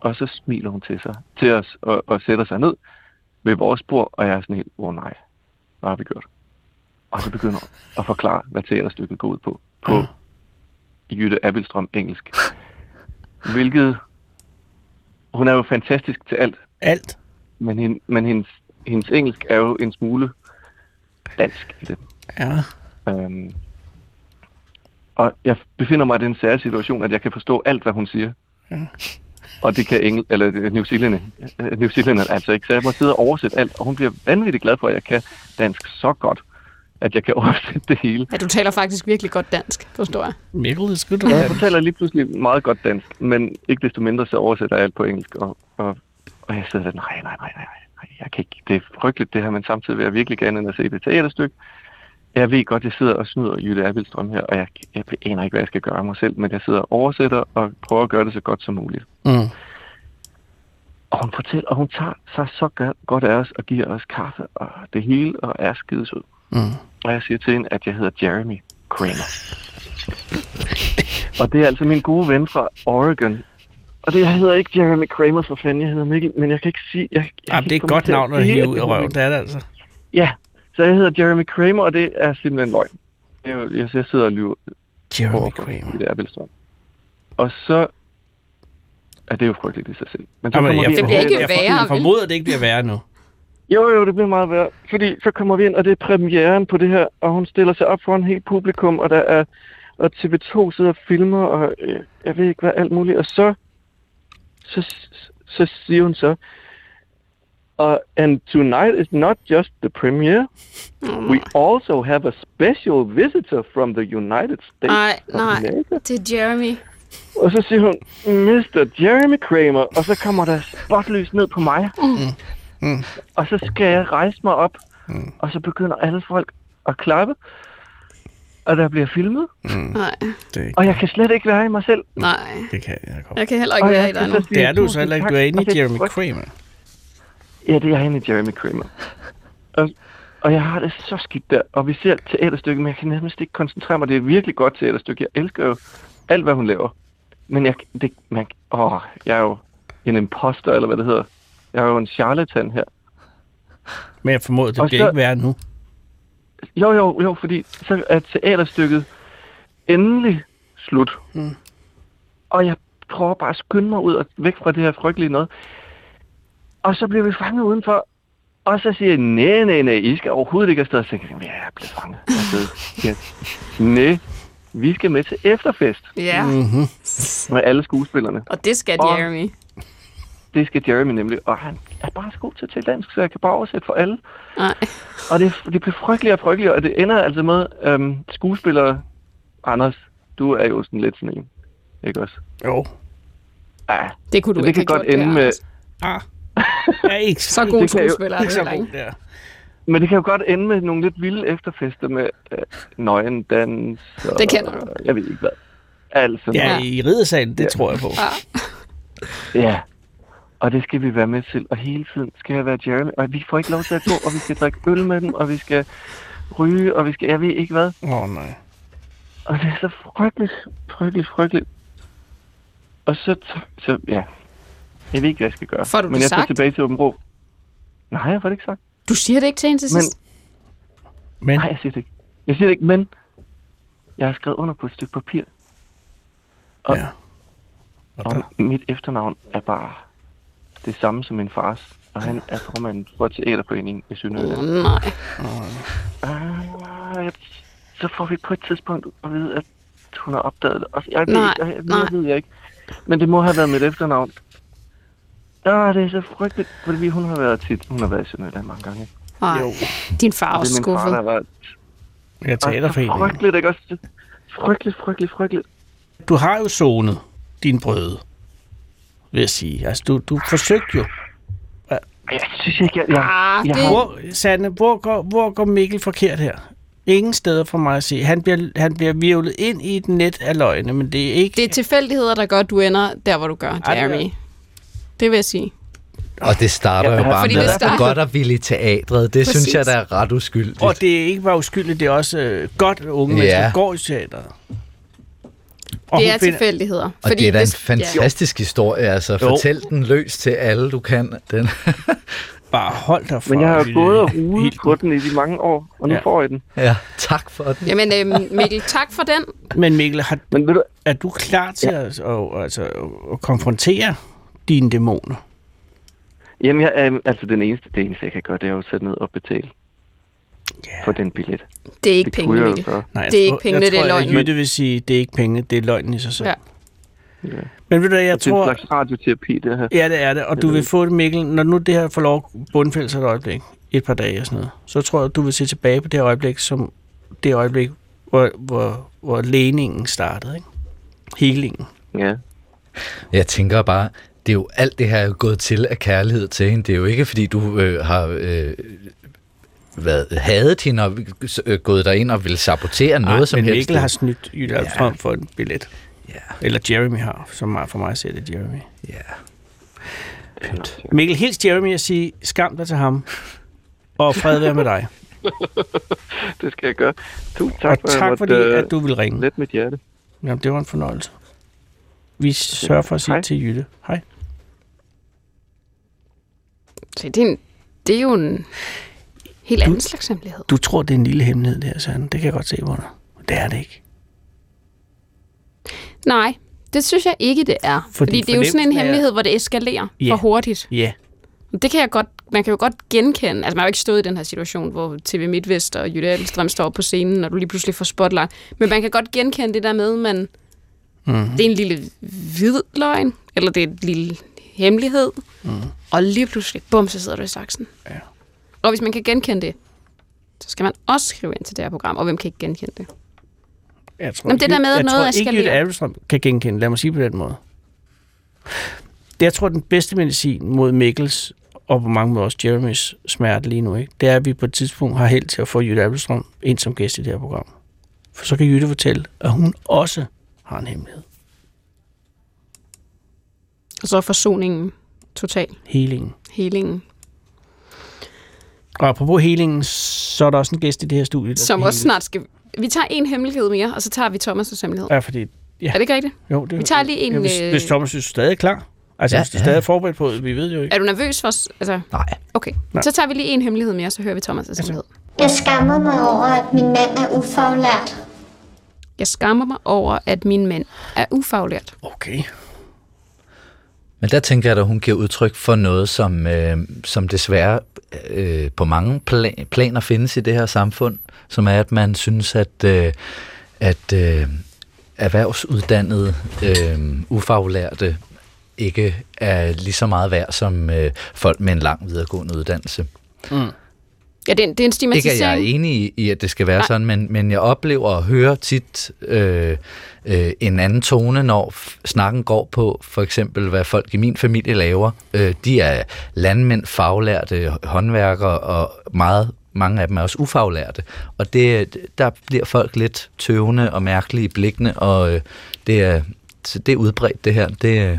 Og så smiler hun til, sig, til os og, og sætter sig ned ved vores bord, og jeg er sådan helt, åh oh, nej, hvad har vi gjort? Og så begynder at forklare, hvad teaterstykket går ud på, på Jytte Abelstrøm engelsk. Hvilket, hun er jo fantastisk til alt, Alt. men, hende, men hendes, hendes engelsk er jo en smule dansk i det. Ja. Øhm, og jeg befinder mig i den særlige situation, at jeg kan forstå alt, hvad hun siger. Og det kan engel, eller New Zealand, øh, New Zealand altså ikke. Så jeg må sidde og oversætte alt, og hun bliver vanvittigt glad for, at jeg kan dansk så godt, at jeg kan oversætte det hele. Ja, du taler faktisk virkelig godt dansk, forstår jeg. Mikkel, det skal du Ja, jeg taler lige pludselig meget godt dansk, men ikke desto mindre så oversætter jeg alt på engelsk, og, og, og jeg sidder der, nej, nej, nej, nej, nej, jeg kan ikke, det er frygteligt det her, men samtidig vil jeg virkelig gerne ind og se det teaterstykke. Jeg ved godt, jeg sidder og snyder Jytte Abildstrøm her, og jeg, jeg aner ikke, hvad jeg skal gøre mig selv, men jeg sidder og oversætter og prøver at gøre det så godt som muligt. Mm. Og hun fortæller, og hun tager sig så go- godt af os og giver os kaffe og det hele, og er skidesød. Mm. Og jeg siger til hende, at jeg hedder Jeremy Kramer. og det er altså min gode ven fra Oregon. Og det, jeg hedder ikke Jeremy Kramer for fanden, jeg hedder Mikkel, men jeg kan ikke sige... Jeg, jeg Ja, kan det er ikke et godt navn at hive ud af er røven. Det er det altså. Ja, så jeg hedder Jeremy Kramer, og det er simpelthen løgn. Er Jeg, jeg sidder og lyver Jeremy overfor Kramer. det er Abelstrøm. Og så er det jo frygteligt i sig selv. Men så Jamen, jeg, vi ind- Det bliver ikke jeg, værre, jeg formoder, at det ikke bliver værre nu. Jo, jo, det bliver meget værd. Fordi så kommer vi ind, og det er premieren på det her, og hun stiller sig op foran helt publikum, og der er og TV2 sidder og filmer, og øh, jeg ved ikke hvad, alt muligt. Og så, så, så siger hun så, uh, and tonight is not just the premiere. We also have a special visitor from the United States Nej, of nej. America. Det er Jeremy. Og så siger hun, Mr. Jeremy Kramer, og så kommer der spotlys ned på mig. Mm. Og så skal jeg rejse mig op, mm. og så begynder alle folk at klappe, og der bliver filmet, Nej, Det, er ikke- og jeg kan slet ikke være i mig selv. nej. det kan jeg godt. Jeg kan heller ikke Og være i dig nu. Det er du så heller ikke. Du er inde i er Jeremy Kramer. Ja, det er inde i Jeremy Kramer. Og, og jeg har det så skidt der, og vi ser et teaterstykke, men jeg kan nærmest ikke koncentrere mig. Det er virkelig godt teaterstykke. Jeg elsker jo alt, hvad hun laver. Men jeg, det, man, åh, jeg er jo en imposter, eller hvad det hedder. Jeg er jo en charlatan her. Men jeg formoder, det Og bliver så- ikke værre nu. Jo, jo, jo, fordi så er teaterstykket endelig slut. Mm. Og jeg prøver bare at skynde mig ud og væk fra det her frygtelige noget. Og så bliver vi fanget udenfor. Og så siger jeg, nej, nej, nej, I skal overhovedet ikke afsted. Og så tænker jeg, ja, jeg er blevet fanget. afsted." Ja. Nej, vi skal med til efterfest Ja, Mm-hmm. med alle skuespillerne. og det skal Og- Jeremy. Det skal Jeremy nemlig. Og han er bare så god til at tale dansk, så jeg kan bare oversætte for alle. Nej. Og det, det bliver frygteligere og frygteligere, og det ender altså med, øhm, skuespillere, Anders, du er jo sådan lidt sådan en, ikke også? Jo. Ja, Det kunne du det ikke kan godt gjort, ende det med, her. Ah. Jeg er ikke Så god skuespiller er ikke så god der. men det kan jo godt ende med nogle lidt vilde efterfester med øh, nøgendans og Det kender du. jeg ved ikke hvad. Altså, Ja, i riddersalen, det Ja. tror jeg på. ja. Og det skal vi være med til, og hele tiden skal jeg være Jeremy, og vi får ikke lov til at gå, og vi skal drikke øl med dem, og vi skal ryge, og vi skal, jeg ved ikke hvad. Åh, oh, nej. Og det er så frygteligt, frygteligt, frygteligt. Og så, t- så ja, jeg ved ikke, hvad jeg skal gøre. Får du Men det jeg tager tilbage til Åben Rå. Nej, jeg får det ikke sagt. Du siger det ikke til hende til Men, sidst? Men, nej, jeg siger det ikke. Jeg siger det ikke, men jeg har skrevet under på et stykke papir. Og, ja. Og og mit efternavn er bare det samme som min fars. Og han er formand for teaterforeningen i Sønderjylland. Åh, nej. Ah, jeg- så får vi på et tidspunkt at vide, at hun har opdaget det. Og jeg ved, Nej, jeg, jeg, nej. ved jeg ikke. Men det må have været mit efternavn. Ja, det er så frygteligt, fordi hun har været tit. Hun har været i Sønderjylland mange gange. nej. jo. Din far er Og også det er min far, skuffet. der har været Jeg taler for frygteligt, ikke også? frygteligt, frygteligt, frygteligt. Du har jo zonet din brøde, vil jeg sige. Altså, du, du forsøgte jo. Jeg synes ikke, jeg, jeg, Ah, jeg det- har... Hvor, Sande, hvor går, hvor går Mikkel forkert her? Ingen steder for mig at se. Han bliver, han bliver virvlet ind i et net af løgne, men det er ikke... Det er tilfældigheder, der gør, at du ender der, hvor du gør, Ej, det er- Jeremy. Det vil jeg sige. Og det starter Ja, jo bare fordi med det starter- godt og villigt teatret. Det Præcis. synes jeg, der er ret uskyldigt. Og det er ikke bare uskyldigt, det er også øh, godt, at unge Ja. mennesker går i teateret. Og Det er finder- tilfældigheder. Og det er da en fantastisk historie, altså. Jo. Fortæl den løs til alle, du kan. Den. Bare hold dig for. Men jeg har jo gået og ruet helt- på den i de mange år, og nu Ja. ja. får jeg den. ja, tak for den. Ja. Jamen, øhm, Mikkel, tak for den. Men Mikkel, har, Men ved du, er du klar til ja. at, at, altså, at konfrontere dine dæmoner? jamen, jeg, er, altså den eneste, det eneste, jeg kan gøre, det er jo at sætte ned og betale Ja. for den billet. Det er ikke Det penge, kunne jeg jo Mikkel. gøre. Nej, jeg Det er tror- ikke pengene, jeg det er tror, løgnen. Jytte vil sige, det er ikke penge, det er løgnen i sig selv. Ja. Ja. Men ved du jeg Det er en tror... slags radioterapi, det her. Ja, det er det. Og du vil få det, Mikkel, når nu det her får lov at bundfælde sig et øjeblik, et par dage og sådan noget, så tror jeg, du vil se tilbage på det øjeblik, som det øjeblik, hvor, hvor, hvor læningen startede, ikke? Healingen. Ja. Jeg tænker bare, det er jo alt det her er gået til af kærlighed til hende. Det er jo ikke, fordi du øh, har øh, været, hadet hende og øh, gået derind og ville sabotere noget som men helst. Mikkel har snydt Jytte Ja. frem for en billet. Ja, Eller Jeremy har, som for mig ser det Jeremy. ja. Mikkel, hils Jeremy og sige, skam dig til ham, og fred være med dig. Det skal jeg gøre. Tusind og tak, for, tak fordi, måtte, øh, at du vil ringe. Let mit hjerte. Jamen, det var en fornøjelse. Vi sørger for at sige Hej. til Jytte. Hej. Så det, er en, det er jo en helt anden slags hemmelighed. Du tror, det er en lille hemmelighed, det her, Sande. Det kan jeg godt se på dig. Det er det ikke. Nej, det synes jeg ikke, det er. Fordi Fordi, det er jo sådan en fornemmelsen er- hemmelighed, hvor det eskalerer Ja. for hurtigt. Ja. Det kan jeg godt, man kan jo godt genkende. Altså, man har jo ikke stået i den her situation, hvor TV MidtVest og Jytte Adelstrøm står på scenen, og du lige pludselig får spotlight. Men man kan godt genkende det der med, man, Mm. det er en lille hvid løgn, eller det er en lille hemmelighed, mm. og lige pludselig, bum, så sidder du i saksen. Ja. Og hvis man kan genkende det, så skal man også skrive ind til det her program, og hvem kan ikke genkende det? Jeg tror, Jamen, det der med, at jeg noget tror ikke. Jytte Adelstrøm kan genkende. Lad mig sige på den måde. Det, jeg tror, den bedste medicin mod Mikkels og på mange måder også Jeremys smerte lige nu, ikke? det er, at vi på et tidspunkt har held til at få Jytte Adelstrøm ind som gæst i det her program. For så kan Jytte fortælle, at hun også har en hemmelighed. Og så er forsoningen total. Healingen. Helingen. Og apropos healingen, så er der også en gæst i det her studie. Som også snart skal... Vi tager en hemmelighed mere, og så tager vi Thomas' hemmelighed. Ja, fordi... Ja. Er det ikke rigtigt? Jo, det, Vi tager lige en, Ja, hvis, øh, hvis Thomas synes, du stadig er klar. Altså, Ja, hvis du ja. stadig er forberedt på det, vi ved jo ikke. Er du nervøs for... Altså, Nej. okay. Nej. Så tager vi lige en hemmelighed mere, så hører vi Thomas' hemmelighed. Jeg skammer mig over, at min mand er ufaglært. Jeg skammer mig over, at min mand er ufaglært. Okay. Men der tænker jeg, at hun giver udtryk for noget, som, øh, som desværre øh, på mange pla- planer findes i det her samfund, som er, at man synes, at, øh, at øh, erhvervsuddannede, øh, ufaglærte ikke er lige så meget værd som øh, folk med en lang videregående uddannelse. Ja, det er, en- det er en Ikke at stigmatisering. jeg er enig i, i, at det skal være Nej. sådan, men, men jeg oplever og hører tit øh, øh, en anden tone, når snakken går på for eksempel, hvad folk i min familie laver. Øh, de er landmænd, faglærte, håndværkere, og meget, mange af dem er også ufaglærte. Og det, der bliver folk lidt tøvende og mærkelige i blikkene, og øh, det, er, så det er udbredt det her. Det, er-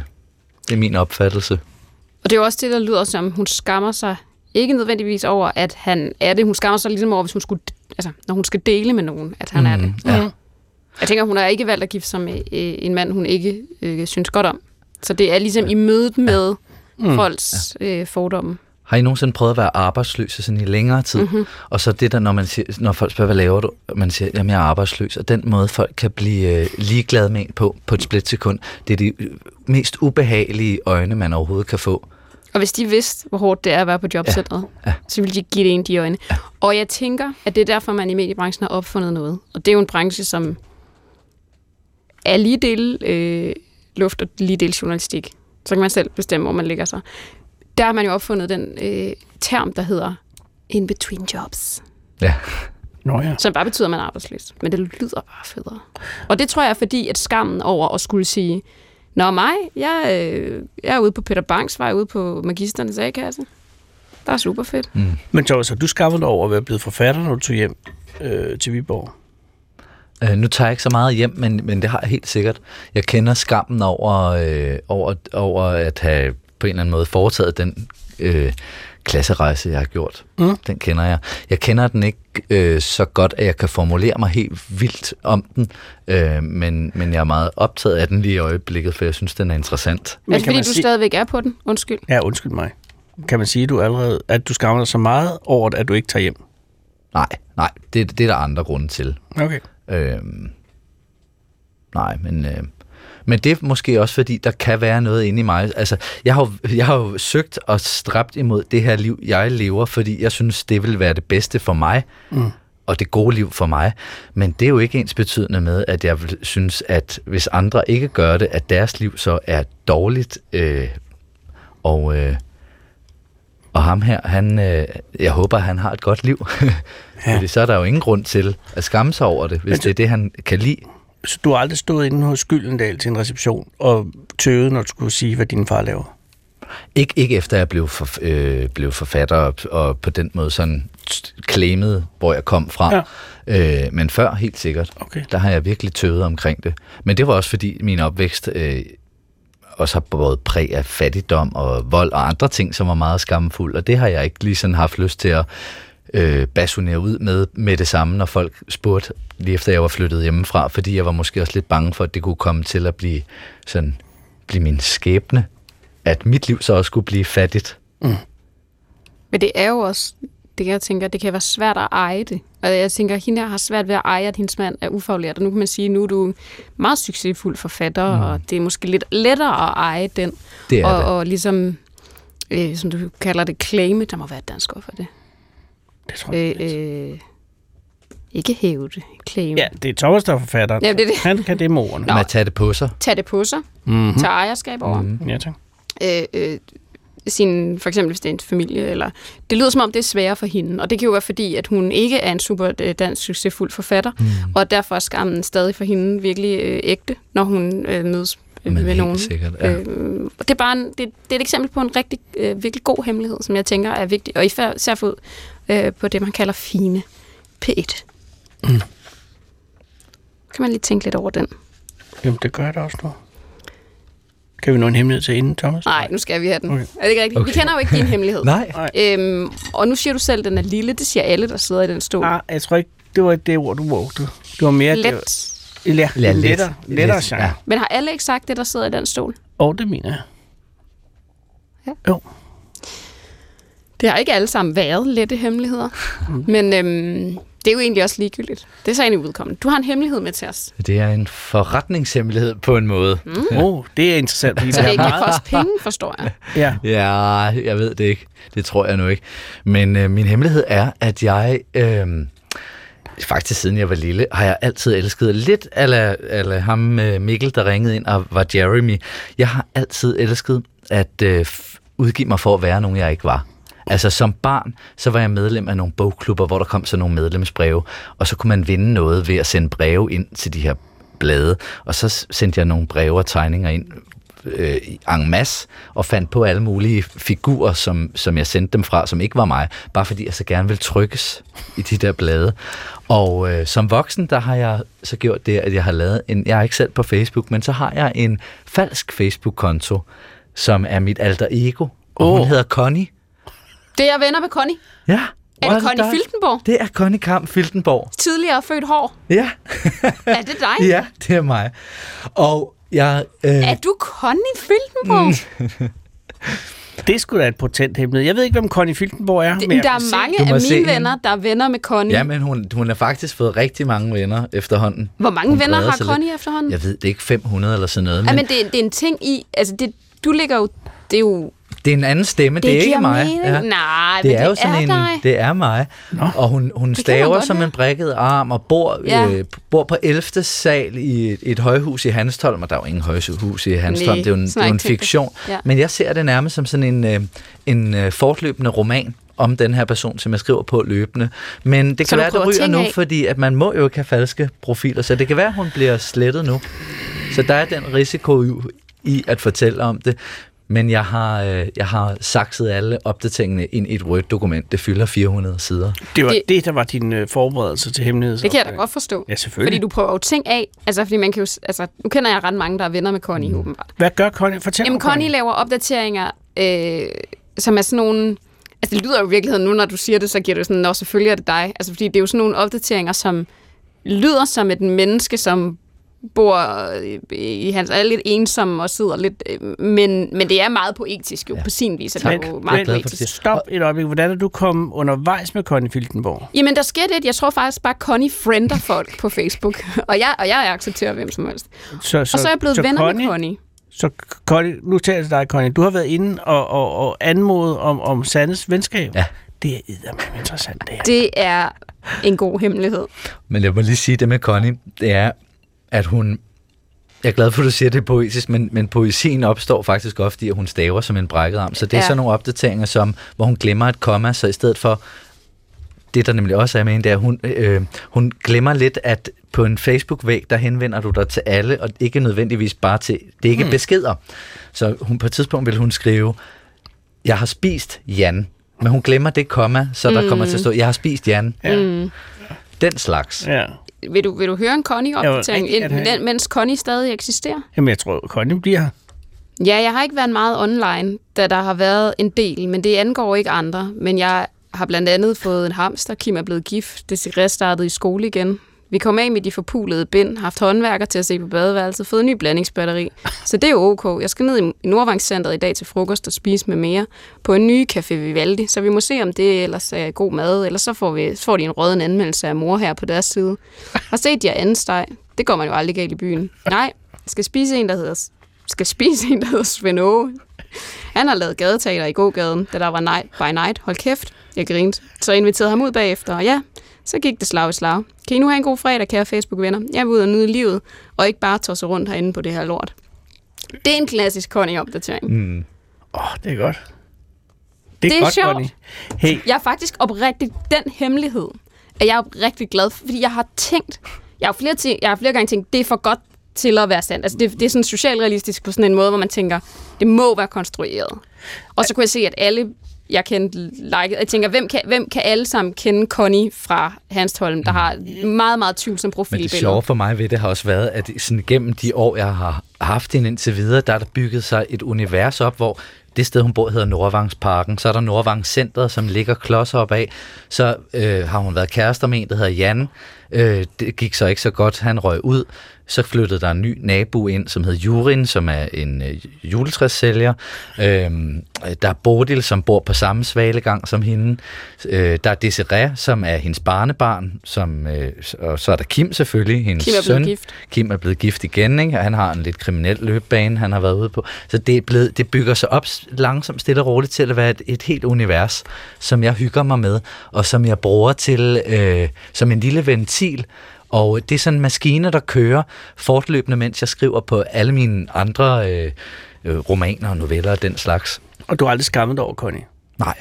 det er min opfattelse. Og det er jo også det, der lyder som, hun skammer sig ikke nødvendigvis over, at han er det. Hun skammer sig ligesom over, hvis hun skulle, altså, når hun skal dele med nogen, at han mm, er det. Ja. Jeg tænker, hun har ikke valgt at gifte sig med øh, en mand, hun ikke øh, synes godt om. Så det er ligesom i mødet med mm. folks øh, fordomme. Har I nogensinde prøvet at være arbejdsløse sådan i længere tid? Mm-hmm. Og så det der, når, man siger, når folk spørger, hvad laver du? Man siger, jamen jeg er arbejdsløs. Og den måde, folk kan blive øh, ligeglade med en på, på et splitsekund, det er de øh, mest ubehagelige øjne, man overhovedet kan få. Og hvis de vidste, hvor hårdt det er at være på jobcentret, ja. Ja. så ville de give det en de øjne. Ja. Og jeg tænker, at det er derfor, man i mediebranchen har opfundet noget. Og det er jo en branche, som er lige del øh, luft og lige del journalistik. Så kan man selv bestemme, hvor man ligger sig. Der har man jo opfundet den øh, term, der hedder in between jobs. Ja. Nå ja. Som bare betyder, at man er arbejdsløs. Men det lyder bare federe. Og det tror jeg er fordi, at skammen over at skulle sige, Nå mig, jeg, øh, jeg er ude på Peter Banks vej, ude på Magisternes A-kasse. Der er super fedt. Mm. Men Thomas, har du skaffet dig over at være blevet forfatter, når du tog hjem øh, til Viborg? Øh, nu tager jeg ikke så meget hjem, men, men det har jeg helt sikkert. Jeg kender skammen over, øh, over, over at have på en eller anden måde foretaget den øh, klasserejse, jeg har gjort. Mm. Den kender jeg. Jeg kender den ikke øh, så godt, at jeg kan formulere mig helt vildt om den, øh, men, men jeg er meget optaget af den lige i øjeblikket, for jeg synes, den er interessant. er det kan fordi, du sige- stadigvæk er på den? Undskyld. Ja, undskyld mig. Kan man sige, at du allerede, at du skammer dig så meget over at du ikke tager hjem? Nej, nej, det, det er der andre grunde til. Okay. Øhm, nej, men, øh, men det er måske også, fordi der kan være noget inde i mig. Altså, jeg har, jo- jeg har jo søgt og stræbt imod det her liv, jeg lever, fordi jeg synes, det vil være det bedste for mig, mm. og det gode liv for mig. Men det er jo ikke ens betydende med, at jeg synes, at hvis andre ikke gør det, at deres liv så er dårligt. Øh, og, øh, og ham her, han, øh, jeg håber, han har et godt liv. ja. Fordi så er der jo ingen grund til at skamme sig over det, hvis Men det er det, han kan lide. Så du har aldrig stået inde hos Gyldendal til en reception og tøvet, når du skulle sige, hvad din far laver? Ikke, ikke efter jeg blev, for, øh, blev forfatter og, og på den måde sådan claimet, hvor jeg kom fra. Ja. Øh, men før, helt sikkert. Okay. Der har jeg virkelig tøvet omkring det. Men det var også fordi min opvækst øh, også har både præg af fattigdom og vold og andre ting, som var meget skamfuld. Og det har jeg ikke lige sådan haft lyst til at øh, basunere ud med med det samme, når folk spurgte lige efter jeg var flyttet hjemmefra, fordi jeg var måske også lidt bange for, at det kunne komme til at blive sådan blive min skæbne, at mit liv så også skulle blive fattigt. Men det er jo også, det jeg tænker, det kan være svært at eje det. Og jeg tænker, at hende her har svært ved at eje, at hendes mand er ufaglært. Og nu kan man sige, nu er du meget succesfuld forfatter, mm. og det er måske lidt lettere at eje den. Det er og, det. og ligesom, øh, som du kalder det, claime, der må være et dansk ord for det. Det tror jeg. Øh, øh, ikke hæve det, claime. Ja, det er Thomas, der er forfatteren. Ja, det er det. Han kan det med ordene. Med at tage det på sig. Tag det på sig, Mhm. mm-hmm. tage ejerskab over. Mm. Ja, tak. øh, øh, sin, for eksempel hvis det er en familie, eller det lyder som om, det er sværere for hende, og det kan jo være fordi, at hun ikke er en super øh, dansk succesfuld forfatter, mm. og derfor er skammen stadig for hende virkelig øh, ægte, når hun øh, mødes øh, Men med helt nogen. sikkert, ja. øh, det er bare en, det, det er et eksempel på en rigtig, øh, virkelig god hemmelighed, som jeg tænker er vigtig, og især for ud øh, på det, man kalder fine P1. Mm. Kan man lige tænke lidt over den? Jamen, det gør jeg da også nu. Kan vi nå en hemmelighed til inden, Thomas? Nej, nu skal vi have den. Okay. Er det ikke rigtigt? Okay. Vi kender jo ikke din hemmelighed. Nej. Øhm, og nu siger du selv, at den er lille. Det siger alle, der sidder i den stol. Ah, jeg tror ikke, det var det ord, du brugte. Det var mere... Det Let. var, ja, Ja, let. lettere, lettere Let, genre. ja. Men har alle ikke sagt det, der sidder i den stol? Og det mener jeg. Ja. Jo. Det har ikke alle sammen været lette hemmeligheder. Mm. Men øhm, det er jo egentlig også ligegyldigt. Det er så egentlig udkommende. Du har en hemmelighed med til os. Det er en forretningshemmelighed på en måde. Mm. Åh, oh, det er interessant. Fordi Så det ikke for os penge, forstår jeg. Ja. Ja, jeg ved det ikke. Det tror jeg nu ikke. Men øh, min hemmelighed er, at jeg... Øh, faktisk siden jeg var lille, har jeg altid elsket lidt ala, ala ham øh, Mikkel, der ringede ind og var Jeremy. Jeg har altid elsket at øh, udgive mig for at være nogen, jeg ikke var. Altså som barn, så var jeg medlem af nogle bogklubber, hvor der kom så nogle medlemsbreve, og så kunne man vinde noget ved at sende breve ind til de her blade, og så sendte jeg nogle breve og tegninger ind øh, en masse, og fandt på alle mulige figurer, som, som jeg sendte dem fra, som ikke var mig, bare fordi jeg så gerne ville trykkes i de der blade. Og øh, som voksen, der har jeg så gjort det, at jeg har lavet en, jeg er ikke selv på Facebook, men så har jeg en falsk Facebook-konto, som er mit alter ego, og oh. hun hedder Connie. Det er venner med Connie. Ja. Er det Connie. Filtenborg? Det er Connie Kamp Filtenborg. Tidligere født hår. Ja. Er det dig? ja, det er mig. Og jeg... Øh, Er du Connie Filtenborg? Mm. Det er sgu da et potent hemmelighed. Jeg ved ikke, hvem Connie Filtenborg er. Det, men der se- er mange af mine hende. venner, der er venner med Connie. Ja, men hun, hun har faktisk fået rigtig mange venner efterhånden. Hvor mange Hun venner har Connie efterhånden? Jeg ved det er ikke 500 eller sådan noget, Ja, men, men det, det er en ting i... Altså, det, du ligger jo... Det er jo... det er en anden stemme, det, det er ikke mig. mening. Nej, det er jo det sådan er en, dig. det er mig. Nå. Og hun, hun staver som høre. en brækket arm og bor, Ja. øh, bor på 11. sal i et, et højhus i Hanstholm, og der er jo ingen højhus i Hanstholm, det er jo en, det er jo en fiktion. Ja. Men jeg ser det nærmest som sådan en, øh, en øh, fortløbende roman om den her person, som jeg skriver på løbende. Men det Så kan være, at det ryger nu, af? fordi at man må jo ikke have falske profiler, så det kan være, at hun bliver slettet nu. Så der er den risiko jo i at fortælle om det. Men jeg har, øh, jeg har sakset alle opdateringerne ind i et Word-dokument. Det fylder 400 sider. Det var Det- det, der var din øh, forberedelse til hemmelighed. Det kan jeg da godt forstå. Ja, selvfølgelig. Fordi du prøver jo ting af. Altså, fordi man kan jo... Altså, nu kender jeg ret mange, der er venner med Connie, mm. åbenbart. Hvad gør Connie? Fortæl Jamen, om Connie laver opdateringer, øh, som er sådan nogle... Altså, det lyder jo i virkeligheden nu, når du siger det, så giver det sådan, nå, selvfølgelig er det dig. Altså, fordi det er jo sådan nogle opdateringer, som lyder som et menneske, som bor i, i hans... er lidt ensom og sidder lidt... Øh, men, men det er meget poetisk jo, ja. på sin vis. Er det Men, jo men, meget for, poetisk. stop et øjeblik. Hvordan er du kommet undervejs med Connie Filtenborg? Jamen, der sker det. Jeg tror faktisk bare, Connie friender folk på Facebook. og, jeg, og jeg accepterer hvem som helst. Så, Og så er jeg blevet venner Connie, med Connie. Så Connie, nu taler jeg til dig, Connie. Du har været inde og, og, og anmodet om, om Sandes venskab. Ja. Det er eddermame interessant, det her. Det er en god hemmelighed. Men jeg må lige sige det med Connie, det er, at hun... Jeg er glad for, at du siger, at det er poetisk, men, men poesien opstår faktisk ofte i, at hun staver som en brækket arm. Så det er Ja. sådan nogle opdateringer, som, hvor hun glemmer et komma, så i stedet for det, der nemlig også er med hende, det er, at hun, øh, hun glemmer lidt, at på en Facebook-væg, der henvender du dig til alle, og ikke nødvendigvis bare til, det er ikke hmm. beskeder. Så hun, på et tidspunkt vil hun skrive, jeg har spist Jan, men hun glemmer det komma, så der kommer til at stå, jeg har spist Jan. Ja. Mm. Den slags. Ja. Vil du, vil du høre en Connie-opdatering, have. ind- mens Connie stadig eksisterer? Jamen, jeg tror, Connie bliver her. Ja, jeg har ikke været meget online, da der har været en del, men det angår ikke andre. Men jeg har blandt andet fået en hamster. Kim er blevet gift. Det startede i skole igen. Vi kom af med de forpulede bind, haft håndværker til at se på badeværelset, fået en ny blandingsbatteri. Så det er jo ok. Jeg skal ned i- Nordvangscenteret i dag til frokost og spise med mere på en ny Café Vivaldi, så vi må se, om det ellers er god mad, eller så får, vi, så får de en røden anmeldelse af mor her på deres side. Har set de anden steg. Det går man jo aldrig galt i byen. Nej, jeg skal spise en, der hedder skal spise en, der hedder Svend Aage. Han har lavet gadeteater i gågaden, da der var night by night. Hold kæft, jeg grinte. Så jeg inviterede ham ud bagefter, og ja, så gik det slag i slag. Kan I nu have en god fredag, kære Facebook-venner? Jeg vil ud og nyde livet, og ikke bare tosse rundt herinde på det her lort. Det er en klassisk Connie-opdatering. Mm. Åh, oh, det er godt. Det er, Det er godt, sjovt. Connie. Hey, Jeg er faktisk oprigtigt den hemmelighed, at jeg er rigtig glad for, fordi jeg har tænkt, jeg har flere, ting, jeg har flere gange tænkt, det er for godt til at være sandt. Altså det, det er sådan socialrealistisk på sådan en måde, hvor man tænker, det må være konstrueret. Og så kunne jeg se, at alle, jeg kendte, like. Jeg tænker, hvem kan, hvem kan alle sammen kende Connie fra Hanstholm, der har meget, meget tvivlsom Men det sjove for mig ved det har også været, at sådan gennem de år, jeg har haft hende indtil videre, der er der bygget sig et univers op, hvor det sted, hun bor, hedder Nordvangsparken. Så er der Nordvangscentret, som ligger klodser op af. Så øh, har hun været kærester med en, der hedder Jan. Øh, det gik så ikke så godt. Han røg ud. Så flyttede der en ny nabo ind, som hed Jurin, som er en øh, juletræssælger. Øh, der er Bodil, som bor på samme svalegang som hende. Øh, der er Desiree, som er hendes barnebarn. Som, øh, og så er der Kim selvfølgelig, hendes Kim er blevet søn. gift. Kim er blevet gift igen, ikke? og han har en lidt kriminel løbebane, han har været ude på. Så det, er blevet, det bygger sig op langsomt, stille og roligt til at være et, et helt univers, som jeg hygger mig med, og som jeg bruger til øh, som en lille ventil. Og det er sådan en maskine, der kører fortløbende, mens jeg skriver på alle mine andre øh, øh, romaner og noveller og den slags. og du har aldrig skammet dig over, Connie. Nej,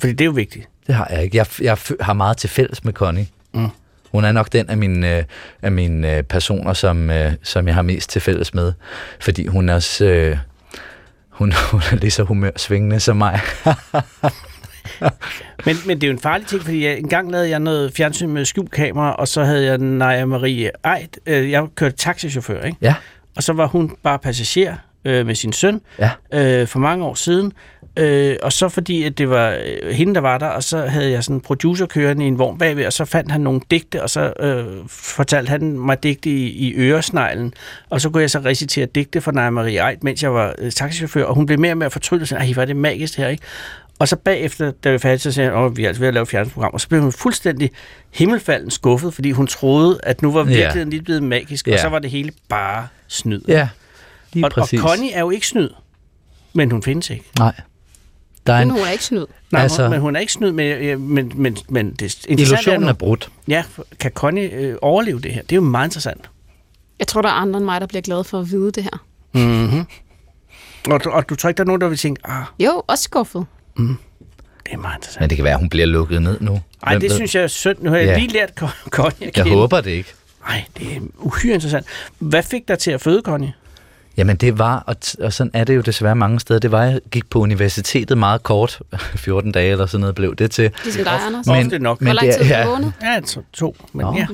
Fordi det er jo vigtigt. det har jeg ikke. Jeg, jeg har meget til fælles med Connie. Mm. Hun er nok den af mine, øh, af mine øh, personer, som, øh, som jeg har mest til fælles med. Fordi hun er også... Øh, hun, hun er lige så humørsvingende som mig. Men, men det er jo en farlig ting, fordi jeg, en gang lavede jeg noget fjernsyn med skjulkamera, og så havde jeg Naja Marie Eid. Øh, jeg kørte taxichauffør, ikke? Ja. Og så var hun bare passager øh, med sin søn Ja. øh, for mange år siden. Øh, og så fordi, at det var øh, hende, der var der, og så havde jeg sådan en producer kørende i en vogn bagved, og så fandt han nogle digte, og så øh, fortalte han mig digte i, i øresneglen. Og så kunne jeg så recitere digte for Naja Marie Eid, mens jeg var øh, taxichauffør, og hun blev mere og mere fortryllet, sådan, ej, var det magisk her, ikke? Og så bagefter, da vi færdige, så sagde han, åh, vi er altså ved at lave et fjernsynsprogram, og så blev hun fuldstændig himmelfalden skuffet, fordi hun troede, at nu var Ja. virkeligheden lige blevet magisk, og Ja. så var det hele bare snyd. Ja, lige og, og præcis. Connie er jo ikke snyd, men hun findes ikke. Nej. Der er Men en, hun er ikke snyd. Nej, Altså- altså, men hun er ikke snyd, men, øh, men, men, men det illusionen er, er nu, brudt. ja, kan Connie øh, overleve det her? Det er jo meget interessant. Jeg tror, der er andre end mig, der bliver glade for at vide det her. Mm-hmm. Og, du- og du tror ikke, der er nogen, der vil tænke, ah, Jo, også skuffet. Det er meget interessant. Men det kan være, at hun bliver lukket ned nu. Nej, det ved? synes jeg er synd. Nu har jeg Ja. lige lært Con- Connie at Jeg kende. håber det ikke. Nej, det er uhyre interessant. Hvad fik dig til at føde, Connie? Jamen det var, og, t- og sådan er det jo desværre mange steder, det var, jeg gik på universitetet meget kort, 14 dage eller sådan noget blev det til. Ligesom dig, Anders. Men- Ofte nok. Hvor men lang det tid er- har ja. du vågnet? Ja, to, to men Nå. ja.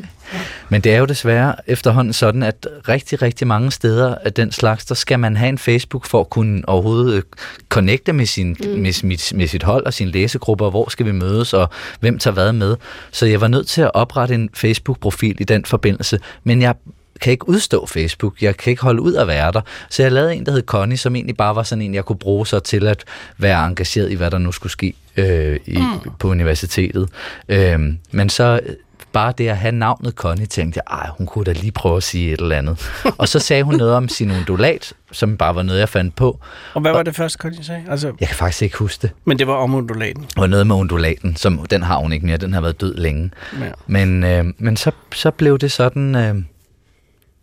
Men det er jo desværre efterhånden sådan, at rigtig, rigtig mange steder af den slags, der skal man have en Facebook for at kunne overhovedet øh, connecte med, sin, mm. med, mit, med sit hold og sin læsegruppe, og hvor skal vi mødes, og hvem tager hvad med. Så jeg var nødt til at oprette en Facebook-profil i den forbindelse, men jeg kan ikke udstå Facebook. Jeg kan ikke holde ud at være der. Så jeg lavede en, der hed Connie, som egentlig bare var sådan en, jeg kunne bruge så til at være engageret i, hvad der nu skulle ske øh, i, mm. på universitetet. Øh, men så øh, bare det at have navnet Connie, tænkte jeg, ej, hun kunne da lige prøve at sige et eller andet. og så sagde hun noget om sin undulat, som bare var noget, jeg fandt på. Og hvad var det første, Connie sagde? Altså, Jeg kan faktisk ikke huske det. men det var om undulaten. Det var noget med undulaten, som den har hun ikke mere. Den har været død længe. Ja. Men, øh, men så, så blev det sådan... Øh,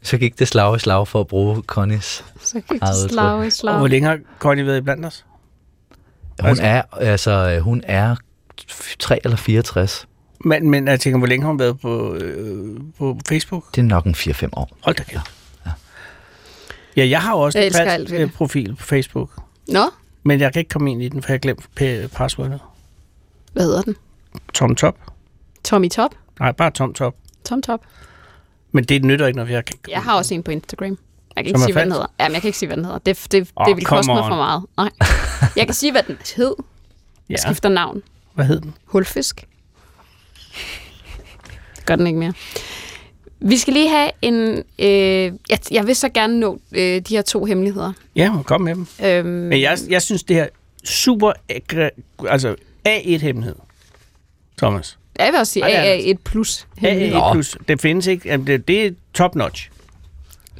så gik det slag i slag for at bruge Connies. Så gik det slag i Og slag. hvor længe har Connie været blandt os? Hun Altså- er, altså, hun er 3 eller 64. Men, men jeg tænker, hvor længe har hun været på, øh, på Facebook? Det er nok en 4-5 år. Hold da kæft. Ja, jeg har også Jeg en alt ved øh, det. profil på Facebook. Nå, Men jeg kan ikke komme ind i den, for jeg har glemt passwordet. hvad hedder den? Tom Top. Tommy Top? Nej, bare Tom Top. Tom Top? Men det nytter ikke, når jeg kan Jeg har også en på Instagram. Jeg kan ikke sige, hvad den hedder. Jamen, jeg kan ikke sige, hvad den hedder. Det, det, Åh, det vil koste mig for meget. Nej. Jeg kan sige, hvad den hed. Ja, Jeg skifter navn. hvad hed den? Hulfisk. Gør den ikke mere. Vi skal lige have en... Øh, jeg, jeg vil så gerne nå øh, de her to hemmeligheder. Ja, kom med dem. Øhm, Men jeg, jeg synes, det her super... Altså, A1-hemmelighed. Thomas. Jeg vil også sige Ej, det er det. AA1 plus hemmelighed. A1 plus. Det findes ikke. Jamen, det, det er top notch.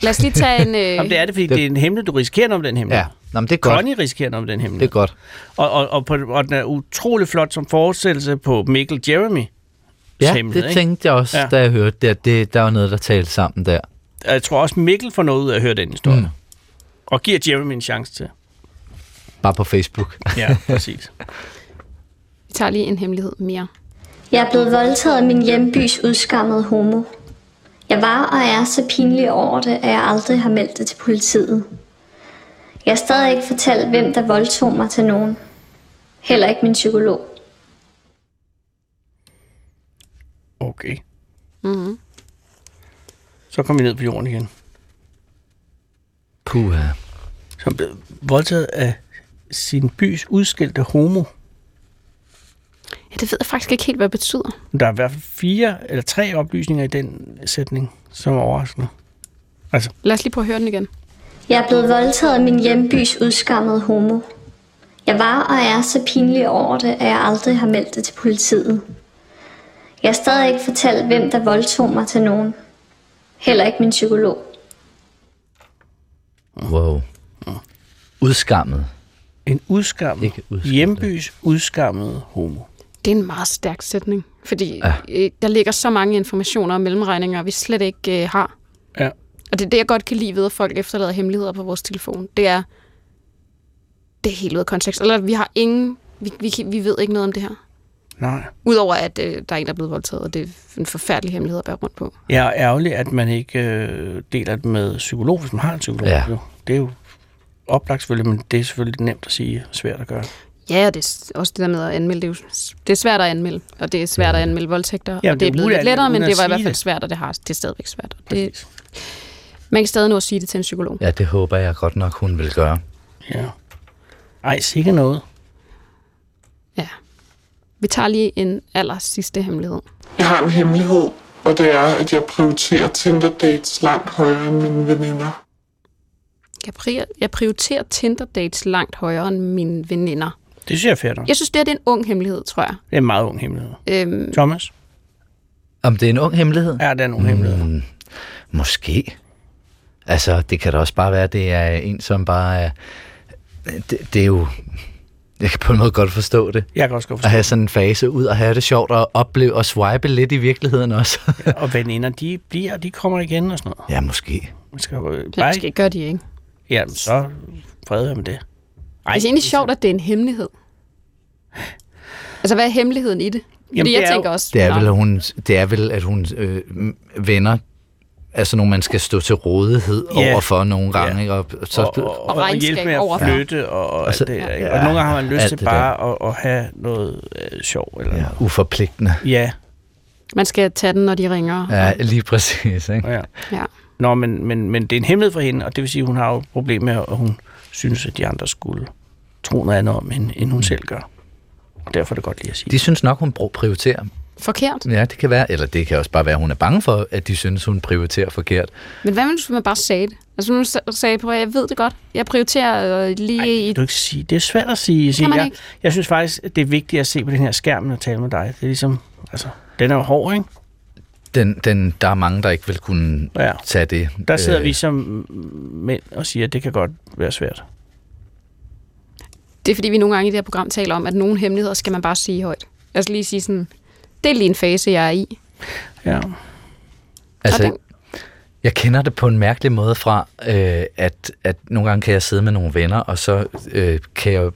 Lad os lige tage en... Øh, Jamen, det er det, fordi det, det er en hemmelighed. Du risikerer noget med den hemmelighed. Ja, Nå, men det er godt. Connie risikerer noget med den Det er hemmelighed. godt. Og, og, og, på, og den er utrolig flot som forestillelse på Mikkel Jeremy. Ja, hemmelighed, det ikke? tænkte jeg også, Ja. da jeg hørte det. at det. Der var noget, der talte sammen der. Jeg tror også, Mikkel får noget ud af at høre den historie. Mm. Og giver Jeremy en chance til. Bare på Facebook. Ja, præcis. Vi tager lige en hemmelighed mere. Jeg er blevet voldtaget af min hjembys udskammede homo. Jeg var og er så pinlig over det, at jeg aldrig har meldt det til politiet. Jeg har stadig ikke fortalt, hvem der voldtog mig til nogen. Heller ikke min psykolog. Okay. Mm-hmm. Så kommer vi ned på jorden igen. Puh, Som blev voldtaget af sin bys udskilte homo. Det ved jeg faktisk ikke helt, hvad det betyder. Der er i hvert fald fire eller tre oplysninger i den sætning, som er overraskende. Altså, Lad os lige prøve at høre den igen. Jeg er blevet voldtaget af min hjembys udskammede homo. Jeg var og er så pinlig over det, at jeg aldrig har meldt det til politiet. Jeg har stadig ikke fortalt, hvem der voldtog mig til nogen. Heller ikke min psykolog. wow. Udskammet. en udskammet, udskammet. hjembys udskammede homo. Det er en meget stærk sætning, fordi Ja. ja. øh, der ligger så mange informationer og mellemregninger, vi slet ikke øh, har. Ja. Og det er det, jeg godt kan lide ved, at folk efterlader hemmeligheder på vores telefon. Det er, det er helt ud af kontekst. Eller vi har ingen, vi, vi, vi ved ikke noget om det her. Nej. Udover at øh, der er en, der er blevet voldtaget, og det er en forfærdelig hemmelighed at bære rundt på. Jeg er ærgerlig, at man ikke øh, deler det med psykolog, hvis man har en psykolog. Ja. Jo. Det er jo oplagt selvfølgelig, men det er selvfølgelig nemt at sige, svært at gøre. Ja, og det er også det der med at anmelde. Det er, jo, det er svært at anmelde, og det er svært at anmelde voldtægter. Ja, og det er blevet lidt lettere, men det var i hvert fald svært, og det, har, det er stadigvæk svært. Og det, man kan stadig nå at sige det til en psykolog. Ja, det håber jeg godt nok, hun vil gøre. Ja. Ej, sikkert noget. Ja. Vi tager lige en aller sidste hemmelighed. Jeg har en hemmelighed, og det er, at jeg prioriterer Tinder dates langt højere end mine veninder. Jeg, pri- jeg prioriterer Tinder-dates langt højere end mine veninder. Det synes jeg er nok. Jeg synes, det, her, det er en ung hemmelighed, tror jeg. Det er en meget ung hemmelighed. Øhm, Thomas? Om det er en ung hemmelighed? Ja, det er en ung hemmelighed. Mm, måske. Altså, det kan da også bare være, at det er en, som bare er... Det, det er jo... Jeg kan på en måde godt forstå det. Jeg kan også godt At forstå. have sådan en fase ud og have det sjovt og opleve og swipe lidt i virkeligheden også. Og veninder, de bliver, de kommer igen og sådan noget. ja, måske. Man skal jo det bare... skal gør de ikke. Ja, så fred med det. Ej, Det er egentlig sjovt, at det er en hemmelighed. Altså, hvad er hemmeligheden i det? Fordi Jamen, jeg det er jo- tænker også... Det er vel, at hun, det er vel, at hun øh, venner altså nogle, man skal stå til rådighed Ja. ja. over for nogle gange. Ja. Ikke? Og, så, og, og, og, og hjælpe med at overfor. flytte og, og, Og alt så- det der. Ikke? ja, Og nogle gange har man lyst alt til bare at, at have noget øh, sjov. Eller ja, ja. uforpligtende. ja, Man skal tage den, når de ringer. Ja, lige præcis. Ikke? ja. Ja. Nå, men, men, men det er en hemmelighed for hende, og det vil sige, at hun har jo et problem med, at hun synes, at de andre skulle tro noget andet om hende, end hun selv gør. Og derfor er det godt lige at sige. De synes nok, hun prioriterer. Forkert. Ja, det kan være. Eller det kan også bare være, at hun er bange for, at de synes, hun prioriterer forkert. Men hvad hvis man bare sagde det? Altså nu sa- sagde på, at jeg ved det godt. Jeg prioriterer øh, lige Ej, i... kan du ikke sige. Det er svært at sige. sige man jeg, ikke? jeg synes faktisk, at det er vigtigt at se på den her skærm og tale med dig. Det er ligesom, altså, den er jo hård, ikke? Den, den, der er mange, der ikke vil kunne Ja. tage det. Der sidder Øh, vi som mænd og siger, at det kan godt være svært. Det er fordi, vi nogle gange i det her program taler om, at nogle hemmeligheder skal man bare sige højt. Altså lige sige sådan, det er lige en fase, jeg er i. Ja. Altså, den- jeg kender det på en mærkelig måde fra, øh, at, at nogle gange kan jeg sidde med nogle venner, og så øh, kan jeg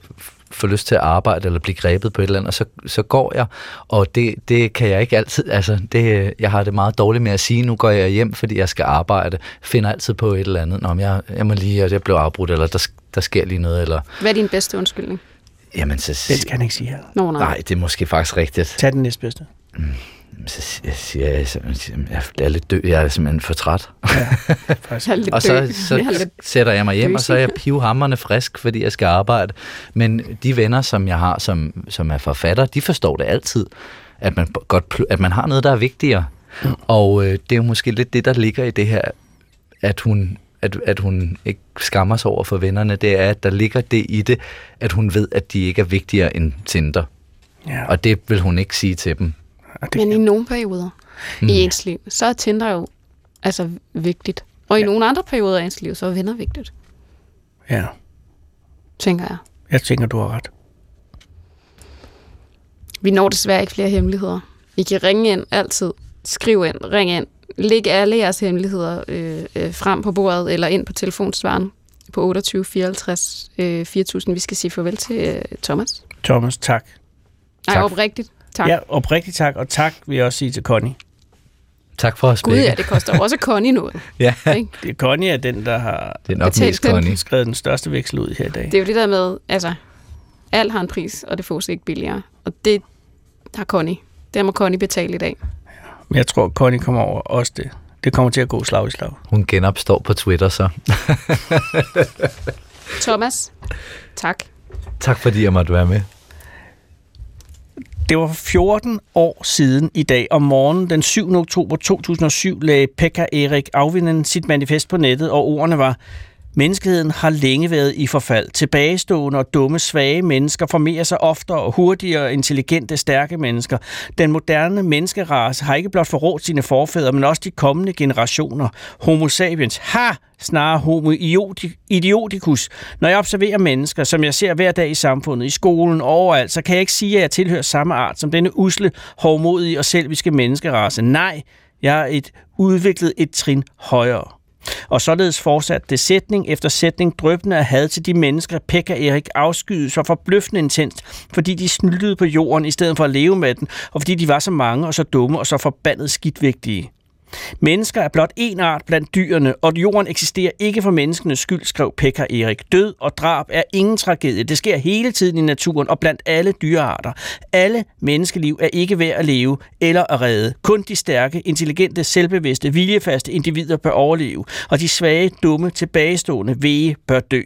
f- få lyst til at arbejde eller blive grebet på et eller andet, og så, så går jeg, og det, det kan jeg ikke altid, altså det, jeg har det meget dårligt med at sige, nu går jeg hjem, fordi jeg skal arbejde, finder altid på et eller andet, Nå, men jeg, jeg må lige, og jeg blev afbrudt, eller der, der sker lige noget, eller, Hvad er din bedste undskyldning? jamen så, Den skal han ikke sige her. Nå, nej. nej, det er måske faktisk rigtigt. Tag den næstbedste. Så jeg, siger jeg, simpelthen, jeg er lidt død, jeg er simpelthen for træt. Lidt Og så, Jeg så sætter jeg mig hjem, og så er jeg pivhammerne frisk, fordi jeg skal arbejde. Men de venner, som jeg har, som, som er forfatter, de forstår det altid, at man, godt, at man har noget, der er vigtigere. Og øh, det er jo måske lidt det, der ligger i det her, at hun, at, at hun ikke skammer sig over for vennerne, det er, at der ligger det i det, at hun ved, at de ikke er vigtigere end Tinder. Ja. Og det vil hun ikke sige til dem. Og det, Men i nogle perioder mm. i ens liv, så er Tinder jo altså vigtigt. Og i ja. nogle andre perioder af ens liv, så er venner vigtigt, ja. tænker jeg. Jeg tænker, du har ret. Vi når desværre ikke flere hemmeligheder. I kan ringe ind altid. Skriv ind, ring ind. Læg alle jeres hemmeligheder øh, øh, frem på bordet eller ind på telefonsvaren på 28 54 øh, 4000. Vi skal sige farvel til øh, Thomas. Thomas, tak. Nej, Tak. oprigtigt. Tak. Ja, oprigtigt tak, og tak vil jeg også sige til Connie. Tak for at Gud spille. ja, det koster også Connie noget. ja. Ikke? Det Connie er den, der har Det er nok mest den. Connie. skrevet den største veksel ud her i dag. Det er jo det der med, altså, alt har en pris, og det fås ikke billigere. Og det har Connie. Det må Connie betale i dag. Men jeg tror, Connie kommer over også det. Det kommer til at gå slag i slag. Hun genopstår på Twitter, så. Thomas, tak. Tak fordi jeg måtte være med. Det var 14 år siden i dag. Om morgenen den 7. oktober 2007 lagde Pekka Erik Afvinen sit manifest på nettet, og ordene var Menneskeheden har længe været i forfald. Tilbagestående og dumme, svage mennesker formerer sig oftere og hurtigere intelligente, stærke mennesker. Den moderne menneskerace har ikke blot forrådt sine forfædre, men også de kommende generationer. Homo sapiens har snarere homo idioticus. Når jeg observerer mennesker, som jeg ser hver dag i samfundet, i skolen og overalt, så kan jeg ikke sige, at jeg tilhører samme art som denne usle, hårdmodige og selviske menneskerace. Nej, jeg er et udviklet et trin højere. Og således fortsat det sætning efter sætning drøbende af had til de mennesker, Pekka Erik afskyede så forbløffende intenst, fordi de snyltede på jorden i stedet for at leve med den, og fordi de var så mange og så dumme og så forbandet skidtvægtige. Mennesker er blot en art blandt dyrene, og jorden eksisterer ikke for menneskenes skyld, skrev Pekka Erik. Død og drab er ingen tragedie. Det sker hele tiden i naturen og blandt alle dyrearter. Alle menneskeliv er ikke værd at leve eller at redde. Kun de stærke, intelligente, selvbevidste, viljefaste individer bør overleve, og de svage, dumme, tilbagestående, vege bør dø.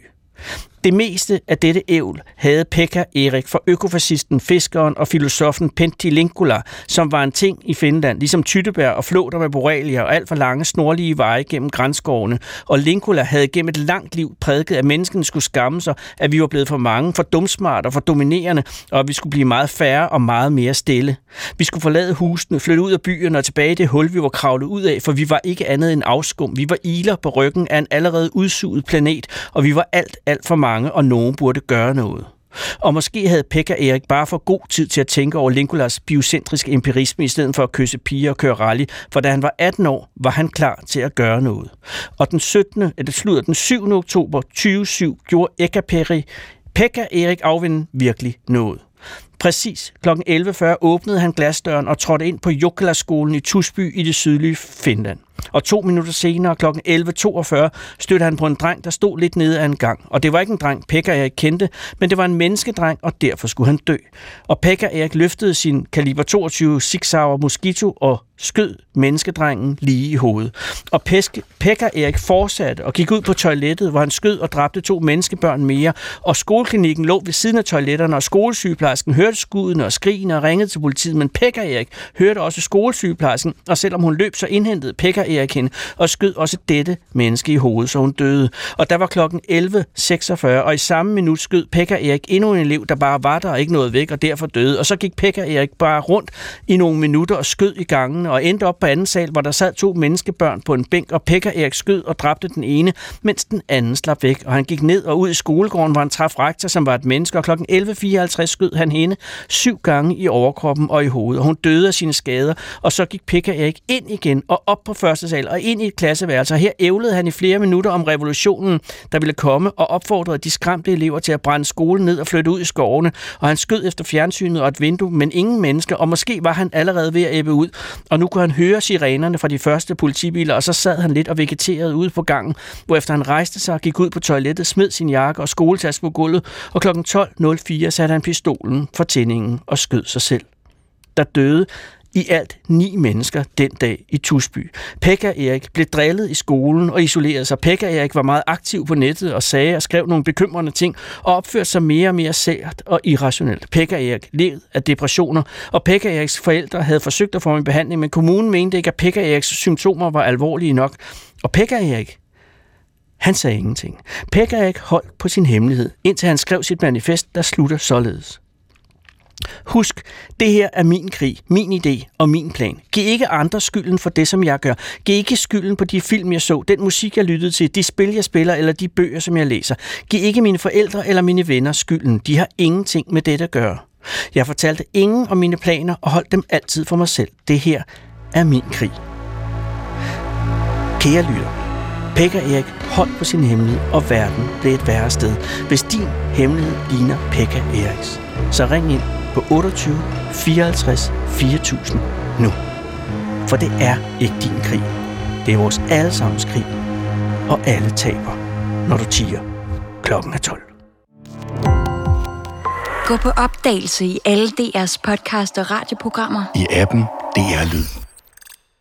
Det meste af dette ævl havde Pekka Erik for økofascisten, fiskeren og filosofen Pentti Linkula, som var en ting i Finland, ligesom tyttebær og flåter med borrelia og alt for lange, snorlige veje gennem grænskovene. Og Linkula havde gennem et langt liv prædiket, at menneskene skulle skamme sig, at vi var blevet for mange, for dumsmart og for dominerende, og at vi skulle blive meget færre og meget mere stille. Vi skulle forlade husene, flytte ud af byerne og tilbage i det hul, vi var kravlet ud af, for vi var ikke andet end afskum. Vi var iler på ryggen af en allerede udsuget planet, og vi var alt, alt for mange, og nogen burde gøre noget. Og måske havde Pekka Erik bare for god tid til at tænke over Linkolas biocentriske empirisme i stedet for at kysse piger og køre rally, for da han var 18 år, var han klar til at gøre noget. Og den 17. eller slutter den 7. oktober 2007 gjorde Eka Peri, Pekka Erik Afvind virkelig noget. Præcis kl. 11.40 åbnede han glasdøren og trådte ind på Jokela-skolen i Tusby i det sydlige Finland. Og to minutter senere, kl. 11.42, stødte han på en dreng, der stod lidt nede af en gang. Og det var ikke en dreng, Pekka Erik kendte, men det var en menneskedreng, og derfor skulle han dø. Og Pekka Erik løftede sin kaliber 22 Sig Sauer Mosquito og skød menneskedrengen lige i hovedet. Og Peske, Pekka Erik fortsatte og gik ud på toilettet, hvor han skød og dræbte to menneskebørn mere. Og skoleklinikken lå ved siden af toiletterne, og skolesygeplejersken hørte skuddene og skrigene og ringede til politiet. Men Pekka Erik hørte også skolesygeplejersken, og selvom hun løb, så indhentede Pekka Erik hende og skød også dette menneske i hovedet, så hun døde. Og der var klokken 11.46, og i samme minut skød Pekka Erik endnu en elev, der bare var der og ikke nåede væk, og derfor døde. Og så gik Pekka Erik bare rundt i nogle minutter og skød i gangen og endte op på anden sal, hvor der sad to menneskebørn på en bænk, og Pekka Erik skød og dræbte den ene, mens den anden slap væk. Og han gik ned og ud i skolegården, hvor han traf rektor, som var et menneske, og klokken 11.54 skød han hende syv gange i overkroppen og i hovedet, og hun døde af sine skader, og så gik Pekka Erik ind igen og op på første sal og ind i et klasseværelse, og her ævlede han i flere minutter om revolutionen, der ville komme, og opfordrede de skræmte elever til at brænde skolen ned og flytte ud i skovene, og han skød efter fjernsynet og et vindue, men ingen mennesker, og måske var han allerede ved at æbbe ud, og nu kunne han høre sirenerne fra de første politibiler, og så sad han lidt og vegeterede ude på gangen, hvorefter han rejste sig og gik ud på toilettet, smed sin jakke og skoletaske på gulvet, og kl. 12.04 satte han pistolen for tændingen og skød sig selv. Der døde i alt ni mennesker den dag i Tusby. Pekka Erik blev drillet i skolen og isoleret sig. Pekka Erik var meget aktiv på nettet og sagde og skrev nogle bekymrende ting og opførte sig mere og mere sært og irrationelt. Pekka Erik led af depressioner, og Pekka Eriks forældre havde forsøgt at få en behandling, men kommunen mente ikke, at Pekka Eriks symptomer var alvorlige nok. Og Pekka Erik, han sagde ingenting. Pekka Erik holdt på sin hemmelighed, indtil han skrev sit manifest, der slutter således. Husk, det her er min krig, min idé og min plan. Giv ikke andre skylden for det, som jeg gør. Giv ikke skylden på de film, jeg så, den musik, jeg lyttede til, de spil, jeg spiller eller de bøger, som jeg læser. Giv ikke mine forældre eller mine venner skylden. De har ingenting med det at gøre. Jeg fortalte ingen om mine planer og holdt dem altid for mig selv. Det her er min krig. Kære lytter, Pekka Erik holdt på sin hemmelighed, og verden blev et værre sted. Hvis din hemmelighed ligner Pekka Eriks, så ring ind på 28 54 4000 nu. For det er ikke din krig. Det er vores allesammens krig. Og alle taber, når du tiger. Klokken er 12. Gå på opdagelse i alle DR's podcast og radioprogrammer. I appen DR Lyd.